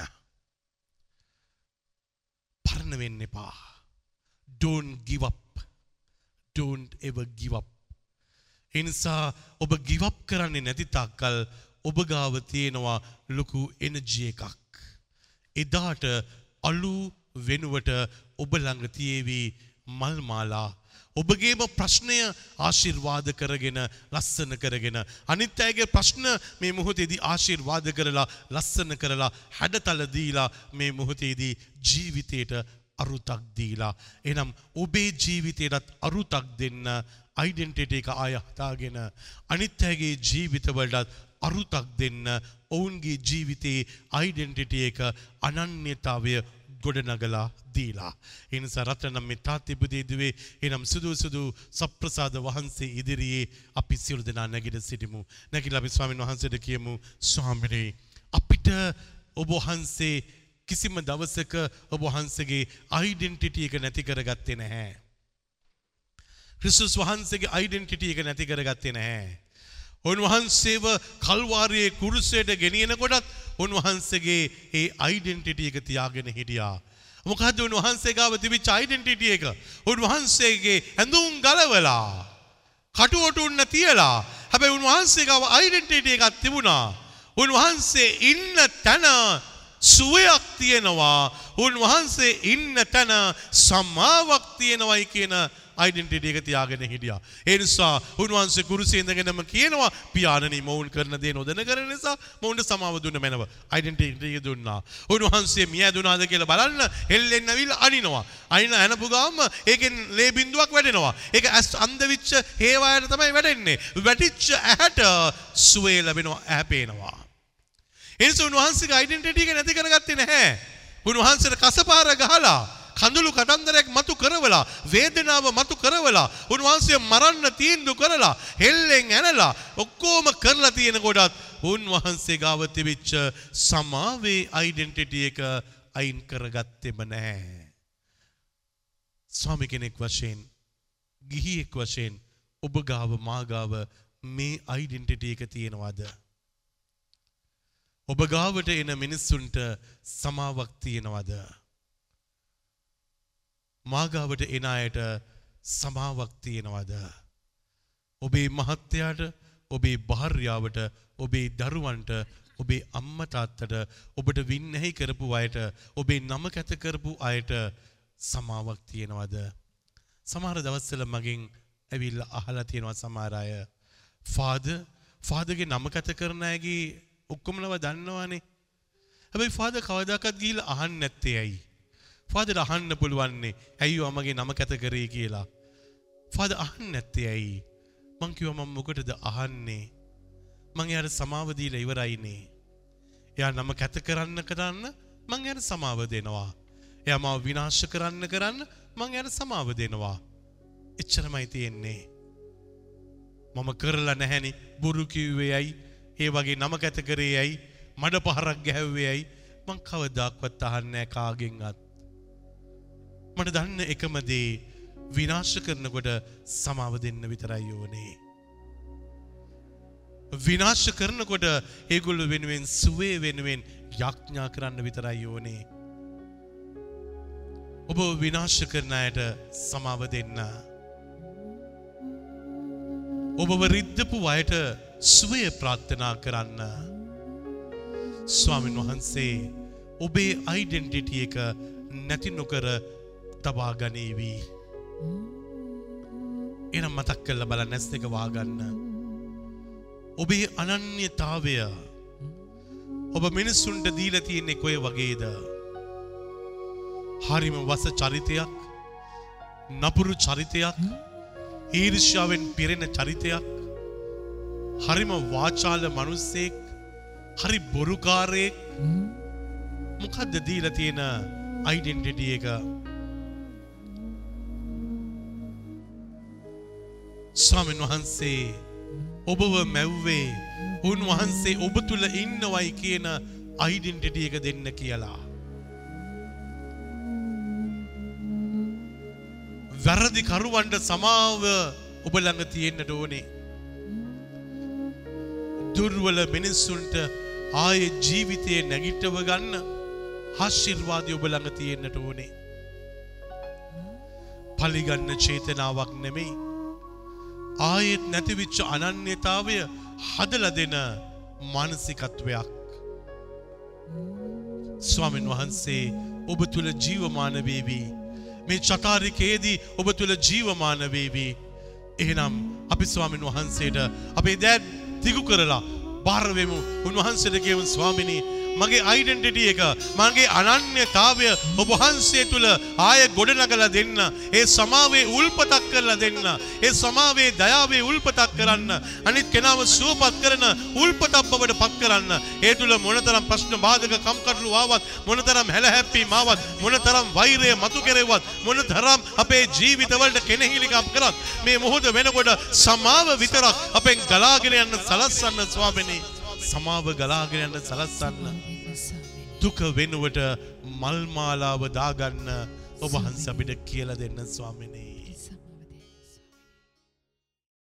පරණ වෙන්න එපා. Don't give up. Don't ever give up. ඒ නිසා ඔබ give up කරන්නේ නැති තාක්කල් ඔබ ගාව තියෙනවා ලොකු එනර්ජි එකක්. එදාට අලු වෙනුවට ඔබ ළඟ තියේවි මල් මාලා ඔබගේම ප්‍රශ්නය ආශිර්වාද කරගෙන ලස්සන කරගෙන. අනිත් අයගේ ප්‍රශ්න මේ මොහොතේදී ආශිර්වාද කරලා ලස්සන කරලා හැඩතල දීලා මේ මොහොතේදී ජීවිතයට අරුතක් දීලා. එනම් ඔබේ ජීවිතයටත් අරුතක් දෙන්න අයිඩෙන්ටිටි එක ආය හදාගෙන අනිත් අයගේ ජීවිතවලටත් අරුතක් දෙන්න ඔවුන්ගේ ජීවිතයේ අයිඩෙන්ටිටි එක අනන්‍යතාවය ගොඩනගලා දීලා. එනිසා රත්නම් මේ තාත්තිබුදේ දුවේ එනම් සුදු සුදු සප්‍රසාද වහන්සේ ඉදිරියේ අපි සියලු දෙනා නැගිට සිටිමු. නැගිලා අපි ස්වාමීන් වහන්සේට කියමු ස්වාමිනේ අපිට ඔබ වහන්සේ කිසිම දවසක ඔබ වහන්සේගේ අයිඩෙන්ටිටි එක නැති කරගත්තේ නැහැ. ක්‍රිස්තුස් වහන්සේගේ අයිඩෙන්ටිටි එක නැති කරගත්තේ නැහැ. උන්වහන්සේව කල්වාරයේ කුරුසයට ගෙනියනකොටත් උන්වහන්සේගේ ඒ අයිඩෙන්ටිටි එක තියාගෙන හිටියා. මොකද්ද උන්වහන්සේ ගාව තිබිච්ච අයිඩෙන්ටිටි එක? උන්වහන්සේගේ ඇඳුම් ගලවලා කටුවටුන්න තියලා හැබැයි උන්වහන්සේ ගාව අයිඩෙන්ටිටි එකක් තිබුණා. උන්වහන්සේ ඉන්න තැන සුවයක් තියෙනවා. උන්වහන්සේ ඉන්න තැන සමාවක් තියෙනවයි කියන අයිඩෙන්ටිටි එක තියාගෙන හිටියා. ඒ නිසා උන්වහන්සේ කුරුසියේ ඉඳගෙනම කියනවා පියාණනි මොවුන් කරන දේ නොදැන කරන නිසා මොවුන්ට සමාව දුන්න මැනව. අයිඩෙන්ටිටි එක දුන්නා. උන්වහන්සේ මිය දුනාද කියලා බලන්න හෙල්ලෙන්න අවිල අනිනවා. අනින ඇනපු ගාම ඒකෙන් ලේ බින්දුවක් වැටෙනවා. ඒක ඇස් අන්ධ වෙච්ච හේවායට තමයි වැටෙන්නේ. වැටිච්ච ඇහැට සුවේ ලැබෙනවා ඇහැ පේනවා. එනිසා උන්වහන්සේගේ අයිඩෙන්ටිටි එක නැති කරගත්තේ නැහැ. උන්වහන්සේට කසපාර ගහලා කඳුළු කතන්දරයක් මතු කරවලා වේදනාව මතු කරවලා උන්වහන්සේ මරන්න තීන්දුව කරලා හෙල්ලෙන් ඇනලා ඔක්කොම කරලා තියෙන කොටත් උන්වහන්සේ ගාව තිබිච්ච සමාවේ අයිඩෙන්ටිටි එක අයින් කරගත්තෙම නැහැ. ස්වාමි කෙනෙක් වශයෙන් ගිහියෙක් වශයෙන් ඔබ ගාව මාගාව මේ අයිඩෙන්ටිටි එක තියෙනවාද? ඔබ ගාවට එන මිනිස්සුන්ට සමාවක් තියෙනවද? මාගාවට එන අයට සමාවක් තියෙනවද? ඔබේ මහත්තයාට, ඔබේ භාර්යාවට, ඔබේ දරුවන්ට, ඔබේ අම්මා තාත්තට, ඔබට වින්නැහි කරපු අයට, ඔබේ නම කැත කරපු අයට සමාවක් තියෙනවද? සමහර දවස්වල මගෙන් ඇවිල්ලා අහලා තියෙනවා සමහර අය ෆාදර් ෆාදර්ගේ නම කැත කරන අයගේ ඔක්කොමලව දන්නවානේ. හැබැයි ෆාදර් කවදාකවත් ගිහිල්ලා අහන්න නැත්තේ ඇයි? ෆාදර් අහන්න පුළුවන්නේ ඇයි මගේ නම කැත කරේ කියලා. ෆාදර් අහන්න නැත්තේ ඇයි? මං කිව්වා මම මොකටද අහන්නේ? මං එයාට සමාව දීලා ඉවරයිනේ. එයා නම කැත කරන්න කරන්න මං එයාට සමාව දෙනවා. එයා මාව විනාශ කරන්න කරන්න මං එයාට සමාව දෙනවා. එච්චරමයි තියෙන්නේ. මම කරලා නැහැනි බොරු කිව්වේ ඇයි? ඒ වගේ නම කැත කරේ ඇයි? මඩ පහරක් ගැහුවේ ඇයි? මං කවදාක්වත් අහන්නේ නැහැ කාගෙන්වත්. මට දන්න එකම දේ විනාශ කරනකොට සමාව දෙන්න විතරයි ඕනේ. විනාශ කරනකොට ඒගොල්ලෝ වෙනුවෙන් සුවේ වෙනුවෙන් යාඥා කරන්න විතරයි ඕනේ. ඔබ විනාශ කරන අයට සමාව දෙන්න. ඔබව රිද්දපු අයට සුවය ප්‍රාර්ථනා කරන්න. ස්වාමින් වහන්සේ ඔබේ අයිඩෙන්ටිටි එක නැති නොකර තබා ගනීවී. එනම් මතක් කල්ල බල නැස් දෙක වාගන්න. ඔබේ අනන්‍යතාවය ඔබ මිනිස්සුන්ට දීල තියෙන්නේ කොය වගේද. හරිම වස චරිතයක් නපුරු චරිතයක් ඊර්ෂ්‍යාවෙන් පිරෙන චරිතයක් හරිම වාචාල මනුස්සෙක් හරි බොරුකාරයෙක් මොකක්ද දීල තියෙන අයිඩෙන්ටිටිය එක ස්වාමීන් වහන්සේ ඔබව මැව්වේ උන්වහන්සේ ඔබ තුළ ඉන්නවයි කියන අයිඩෙන්ටිටිය එක දෙන්න කියලා. වැරදි කරුවන්ට සමාව ඔබ ළඟ තියෙන්නට ඕනේ. දුර්වල මිනිස්සුන්ට ආයේ ජීවිතයේ නැගිටව ගන්න ආශිර්වාදය ඔබ ළඟ තියෙන්නට ඕනේ. පලිගන්න චේතනාවක් නෙමෙයි. ආයෙත් නැතිවිච්ච අනන්‍යතාවය හදලා දෙන මානසිකත්වයක්. ස්වාමින් වහන්සේ ඔබ තුල ජීවමාන වේවි. මේ චකාරිකයේදී ඔබ තුල ජීවමාන වේවි. එහෙනම් අපි ස්වාමින් වහන්සේට අපේ දෑත් දිගු කරලා බාර වෙමු. උන්වහන්සේට කියමු ස්වාමිනී මගේ අයිඩෙන්ටිටි එක මගේ අනන්‍යතාවය ඔබ වහන්සේ තුල ආය ගොඩනගලා දෙන්න. ඒ සමාවේ උල්පතක් කරලා දෙන්න. ඒ සමාවේ දයාවේ උල්පතක් කරන්න. අනිත් කෙනාව සුවපත් කරන උල්පතක් බවට පත් කරන්න. ඒ තුල මොනතරම් ප්‍රශ්න බාධක කම්කටොළු ආවත් මොනතරම් හැලහැප්පීම් ආවත් මොනතරම් වෛරය මතු කෙරෙව්වත් මොනතරම් අපේ ජීවිතවලට කෙනෙහිලිකම් කරත් මේ මොහොත වෙනකොට සමාව විතරක් අපෙන් ගලාගෙන යන්න සලස්සන්න ස්වාමිනේ. සමාව ගලාගෙන යන්න සලස්සන්න. දුක වෙනුවට මල්මාලාව දාගන්න ඔබ හන්ස අපිට කියලා දෙන්න ස්වාමිනේ.